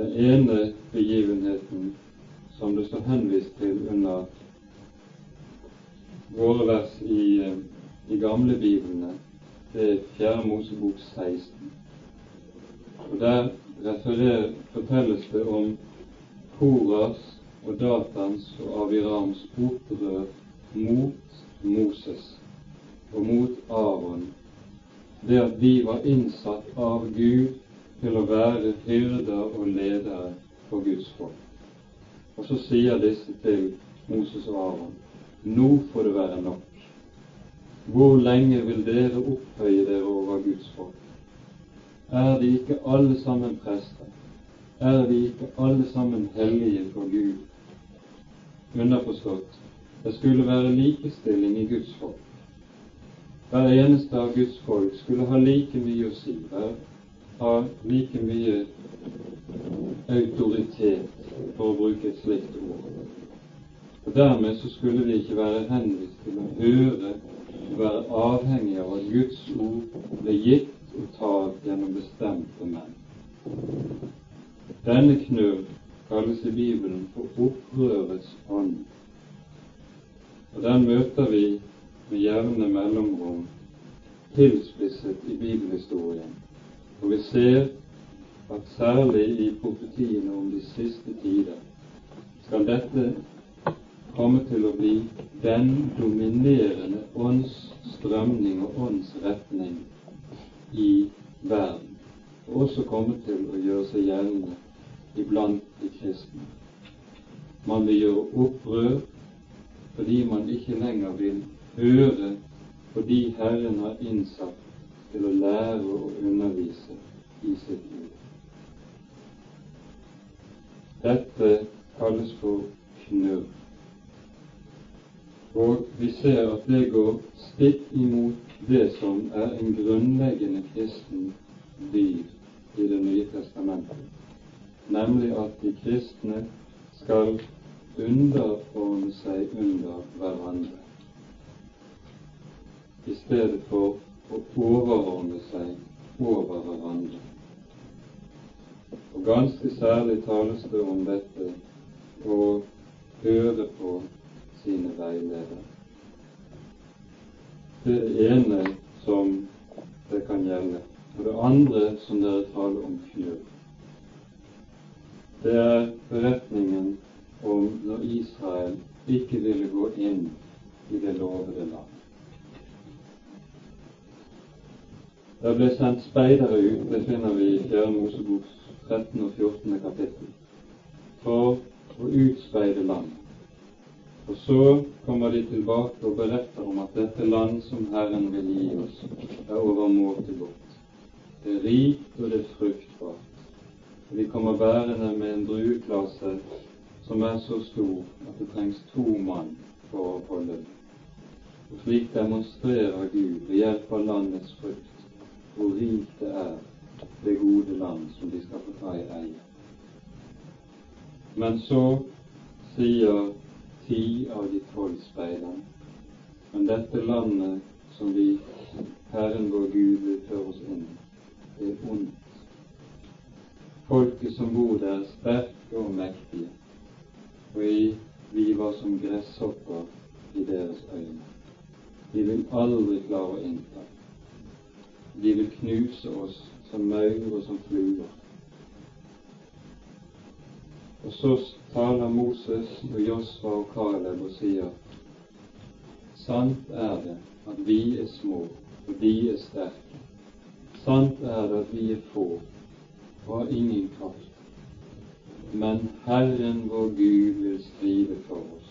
A: Den ene begivenheten som det står henvist til under våre vers i de gamle biblene, det er Fjerde Mosebok 16. Og Der referer, fortelles det om Koras og Datans og Avirams opprør mot Moses og mot Aron, det at de var innsatt av Gud til å være hyrder og ledere for Guds folk. Og så sier disse til Moses og Aron nå får det være nok. Hvor lenge vil dere opphøye dere over Guds folk? Er de ikke alle sammen prester? Er de ikke alle sammen hellige for Gud? Underforstått det skulle være likestilling i Guds folk. Hver eneste av Guds folk skulle ha like mye å si, ha like mye autoritet, for å bruke et slikt ord. Og Dermed så skulle vi ikke være henvist til å høre være avhengig av at Guds ord ble gitt og talt gjennom bestemte menn. Denne knurr kalles i Bibelen for opprørets ånd. Og den møter vi med jevne mellomrom tilspisset i bibelhistorien. Og vi ser at særlig i profetiene om de siste tider skal dette komme til å bli den dominerende åndsstrømning og åndsretning i verden, og også komme til å gjøre seg gjeldende iblant de kristne. Man vil gjøre opprør fordi man ikke lenger vil høre på de Herren har innsatt til å lære og undervise i sitt liv. Dette kalles for knurr. Og vi ser at det går stikk imot det som er en grunnleggende kristen dyr i Det nye testamentet nemlig at de kristne skal underordne seg under hverandre, i stedet for å overordne seg over hverandre. Og ganske særlig tales det om dette å høre på sine veiledere. Det ene som det kan gjelde. Og det andre som dere taler om knøl det er beretningen om når Israel ikke ville gå inn i det lovede land. Det ble sendt speidere ut, det finner vi i 4. Moseboks 13. og 14. kapittel, for å utspeide land. Og så kommer de tilbake og beretter om at dette land som Herren vil gi oss, er overmåte godt. Det er rikt, og det er fruktbart. Vi kommer bærende med en drueklase som er så stor at det trengs to mann for å holde den. Og slik demonstrerer Gud ved hjelp av landets frukt hvor rikt det er, det gode land som de skal få ta i eie. Men så sier ti av de tolv speiderne men dette landet som vi, Herren vår Gud, vil føre oss inn i, det er ondt Folket som bor der, sterke og mektige, og vi var som gresshopper i deres øyne. De vil aldri klare å innta. De vil knuse oss som maur og som fluer. Og så taler Moses og Josva og Kaleb og sier Sant er det at vi er små, og de er sterke. Sant er det at vi er få, og har ingen kraft. men Herren vår Gud vil stride for oss,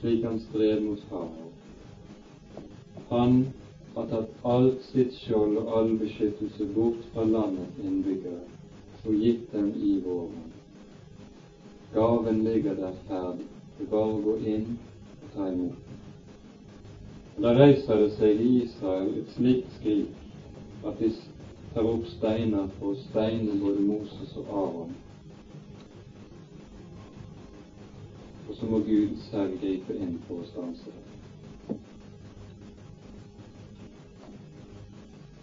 A: slik han stred mot farao. Han har tatt alt sitt skjold og all beskyttelse bort fra landets innbyggere og gitt dem i våren. Gaven ligger der ferdig, det er bare å gå inn og ta imot Og Da reiser det seg i Israel et slikt skrik at de tar opp steiner for å steine både Moses og Aron. Og så må Gud selv gripe inn for å stanse det.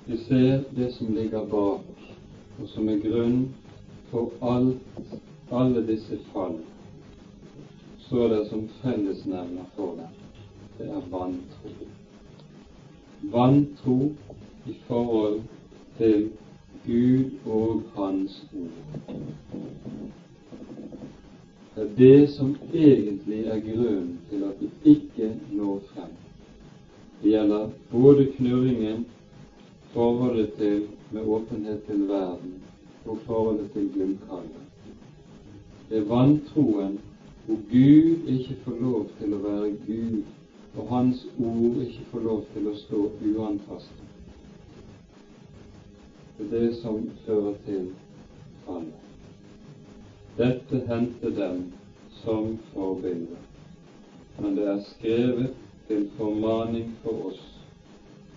A: Vi ser det som ligger bak, og som er grunn for alt, alle disse fall, står det som fellesnevner for dem. Det er vantro. Vantro i forhold til Gud og Hans ord. Det er det som egentlig er grunnen til at vi ikke når frem. Det gjelder både knurringen forholdet til med åpenhet til verden og forholdet til gullkalven. Det er vantroen hvor Gud ikke får lov til å være Gud, og Hans ord ikke får lov til å stå uantastet. Det er det som fører til fallet. Dette hendte dem som forbilder, men det er skrevet til formaning for oss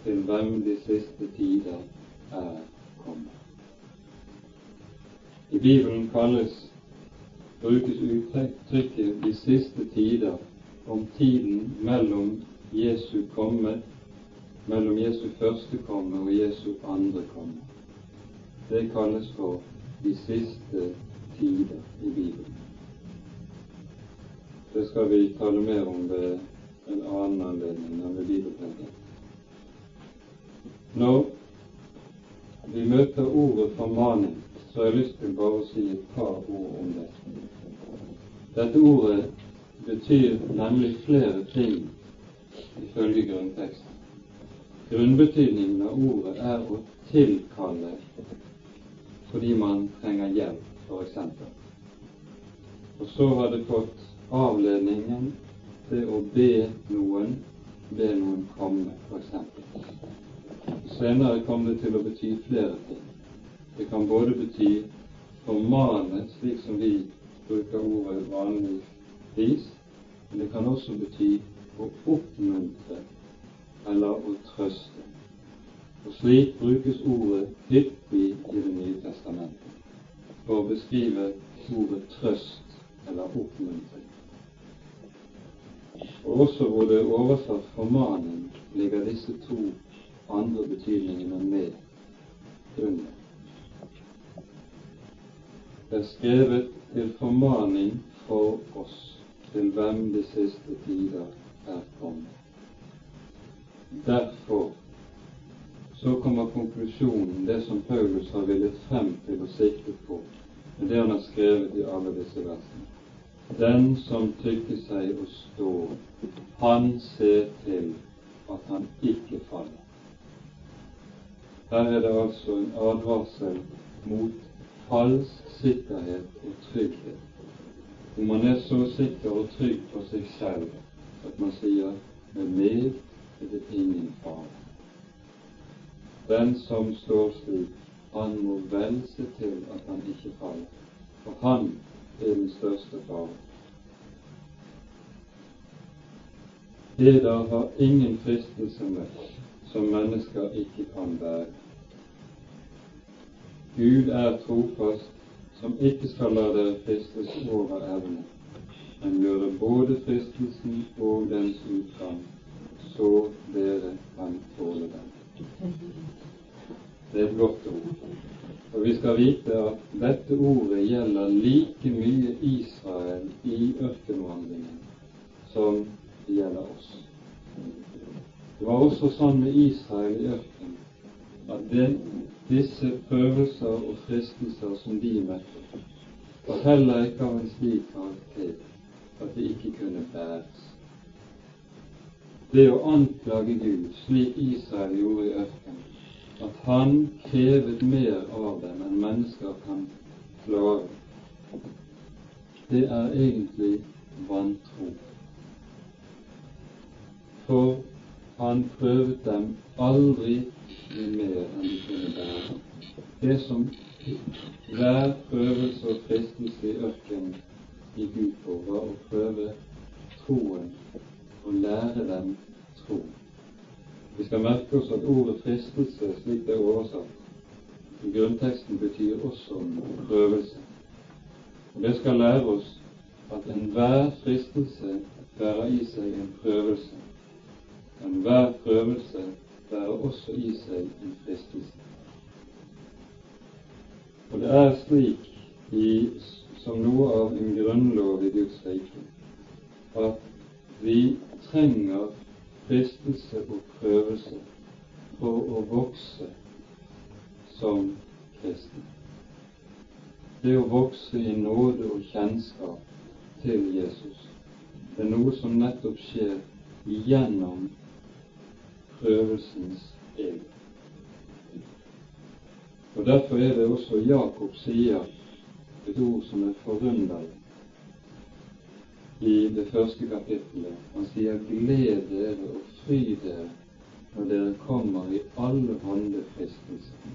A: til hvem de siste tider er kommet. I Bibelen kalles brukes uttrykket 'de siste tider' om tiden mellom Jesu komme, mellom Jesu første komme og Jesu andre komme. Det kalles for de siste tider i Bibelen. Det skal vi tale mer om ved en annen anledning enn ved. Når vi møter ordet formaning, så har jeg lyst til bare å si et par ord om det. Dette ordet betyr nemlig flere ting ifølge grunnteksten. Grunnbetydningen av ordet er å tilkalle fordi man trenger hjelp, f.eks. Og så har det fått avledningen til å be noen, be noen komme, f.eks. Senere kom det til å bety flere ting. Det kan både bety formane, slik som vi bruker ordet vanligvis, men det kan også bety å oppmuntre eller å trøste. Og slik brukes ordet hyppig i Det nye testamentet for å beskrive ordet trøst eller oppmuntring. Og også hvor det er oversatt formaning, ligger disse to andre betydningene med under. Det er skrevet til formaning for oss, til hvem de siste tider er kommet. Derfor så kommer konklusjonen, det som Paulus har villet frem til å sikte på, med det han har skrevet i alle disse versene. Den som tykker seg å stå, han ser til at han ikke faller. Her er det altså en advarsel mot falsk sikkerhet og trygghet. Om man er så sikker og trygg på seg selv at man sier med meg er det ingen fare. Den som står slik, han må vel se til at han ikke faller, for han er den største fare. Eder har ingen fristelse med som mennesker ikke kan bære. Gud er trofast, som ikke skal la dere fristes over evne, men gjøre både fristelsen og dens utgang, så dere kan tåle den. Det er et godt ord. Og vi skal vite at dette ordet gjelder like mye Israel i ørkenvandringen som det gjelder oss. Det var også sånn med Israel i ørkenen at det, disse prøvelser og fristelser som de møtte, var heller ikke av en slik karakter at de ikke kunne bæres. Det å anklage Gud, slik Israel gjorde i ørkenen, at han krevet mer av dem enn mennesker kan klare, det er egentlig vantro. For han prøvet dem aldri mer enn de kunne bære. Det som hver prøvelse og fristelse i ørkenen gikk ut på, var å prøve troen og lære dem tro. Vi skal merke oss at ordet fristelse, slik det er oversatt, i grunnteksten betyr også prøvelse. Og Det skal lære oss at enhver fristelse bærer i seg en prøvelse. Prøvelse bærer også i seg en fristelse. Og det er slik i, som noe av en grunnlov i Guds rike at vi trenger fristelse og prøvelse for å vokse som kristne. Det å vokse i nåde og kjennskap til Jesus. Det er noe som nettopp skjer gjennom prøvelsens egen. Og Derfor er det også Jakob sier et ord som er forunderlig i det første kapittelet. Han sier 'gled dere og fry dere når dere kommer i alle hånde fristelser',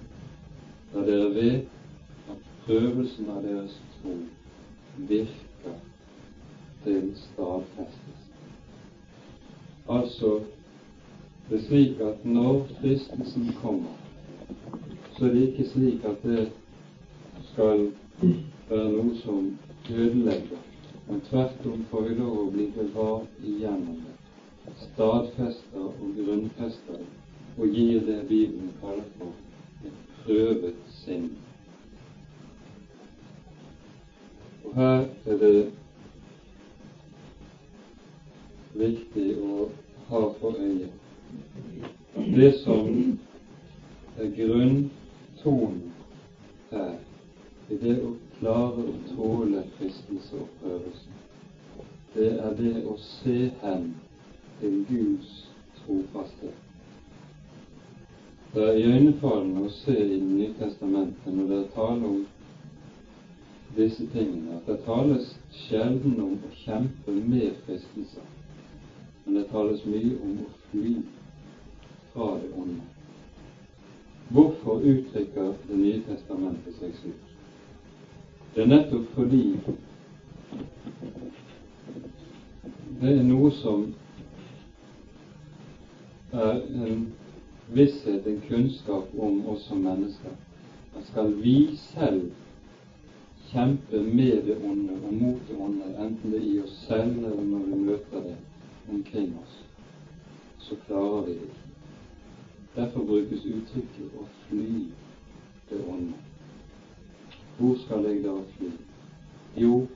A: da dere vet at prøvelsen av deres tro virker til stadfestelse. Altså det er slik at når fristelsen kommer, så er det ikke slik at det skal være noe som ødelegger, men tvert om får vi lov å bli bevart igjennom det, stadfester og grunnfester og gir det Bibelen kaller for et prøvet sinn. Og her er det viktig å ha for øye det som er grunntonen her, i det å klare å tåle fristelse og prøvelse. Det er det å se hen til Guds trofasthet. Det er iøynefallende å se i Det nye testamentet når det er tale om disse tingene, at det tales sjelden om å kjempe med fristelser men det tales mye om å fly fra det onde. Hvorfor uttrykker Det nye testamentet seg slik? Det er nettopp fordi det er noe som er en visshet, en kunnskap om oss som mennesker. At skal vi selv kjempe med det onde og mot det onde, enten det er i oss selv eller når vi møter det, omkring oss, så klarer vi det ikke. Derfor brukes uttrykket 'å fly til ånden'. Hvor skal jeg da fly? Jo,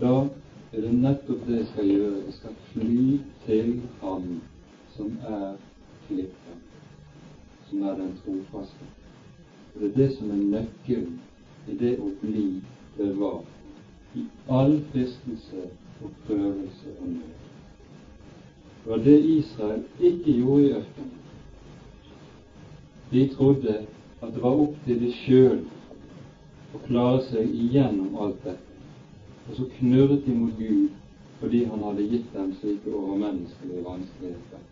A: da er det nettopp det jeg skal gjøre. Jeg skal fly til Han som er klippen, som er den trofaste. Og Det er det som er nøkkelen i det å bli bevart i all fristelse og prøvelse og nød. Det var det Israel ikke gjorde i ørkenen. De trodde at det var opp til de sjøl å klare seg igjennom alt dette. Og så knurret de mot Gud fordi han hadde gitt dem slike overmenneskelige vanskeligheter.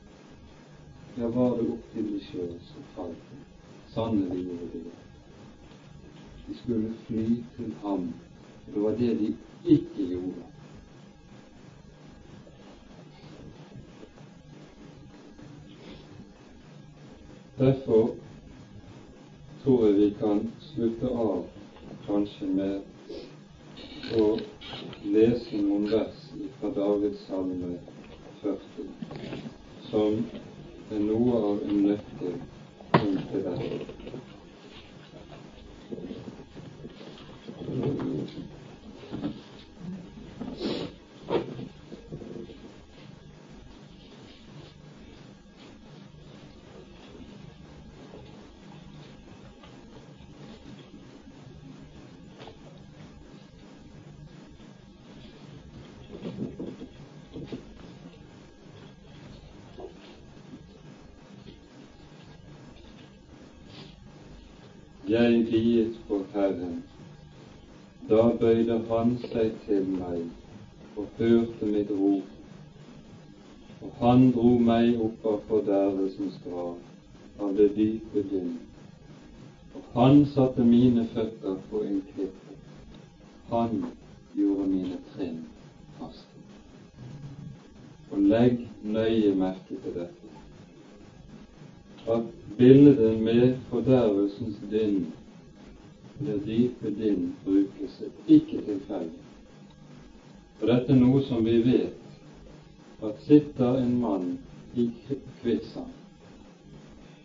A: Ja, var det opp til de sjøl, så falt de. Sannelig gjorde de det. De skulle fly til ham. og Det var det de ikke gjorde. Derfor tror jeg vi kan slutte av kanskje med å lese noen vers fra Davids salme 40, som er noe av en nøkkel til dette. Viet for Herren, Da bøyde han seg til meg og hørte mitt rop, og han dro meg opp av fordervelsens grav, av det dype dynn. Og han satte mine føtter på en klippe, han gjorde mine trinn faste. Og legg nøye merke til dette, at bildet med fordervelsens dynn det dype din brukes ikke tilfeldig. Og dette er noe som vi vet, at sitter en mann i kvikksand,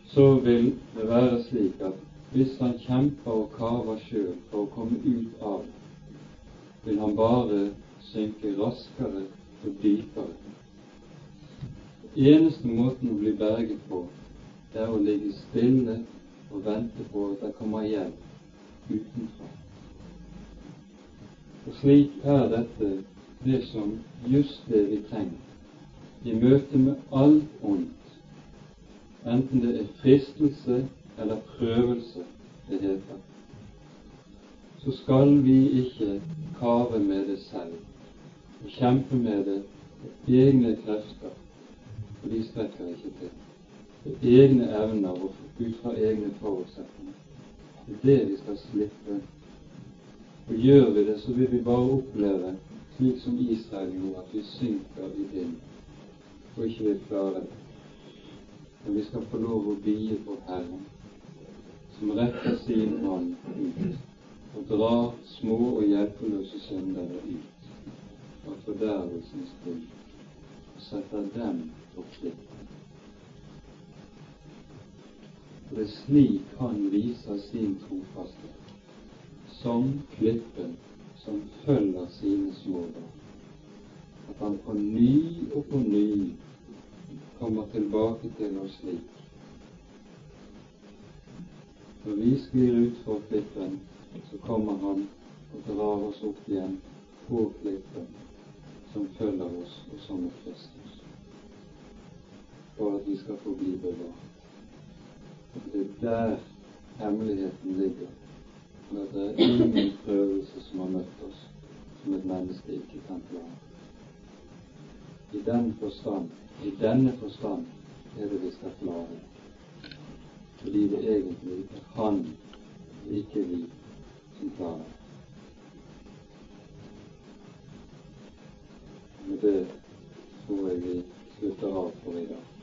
A: så vil det være slik at hvis han kjemper og kaver sjøl for å komme ut av det, vil han bare synke raskere og dypere. Eneste måten å bli berget på, det er å ligge stille og vente på at det kommer hjelp utenfra. Og slik er dette det som just det vi trenger i møte med alt ondt, enten det er fristelse eller prøvelse det heter. Så skal vi ikke kave med det selv og kjempe med det med egne krefter, for de strekker ikke til. med egne evner og ut fra egne forutsetninger. Det er det vi skal slippe. Og gjør vi det, så vil vi bare oppleve, slik som Israel gjorde, at vi synker i vind og ikke vil klare det. Men vi skal få lov å bie på Herren, som retter sin hånd ut og drar små og hjelpeløse syndere ut av fordervelsens grunn og setter dem på flikt. Er slik han viser sin trofasthet, som klippen som følger sine små. At han på ny og på ny kommer tilbake til oss slik. Når vi sklir ut for klippen, så kommer han og drar oss opp igjen på klippen som følger oss, og som er Kristus, for at vi skal få bli bevart. Det er der hemmeligheten ligger. når det er ingen prøvelse som har møtt oss som et menneske ikke kan klare. I den forstand, i denne forstand, er det vi skal klare. Fordi det egentlig er Han, ikke vi, som klarer. Med det tror jeg vi slutter av for i dag.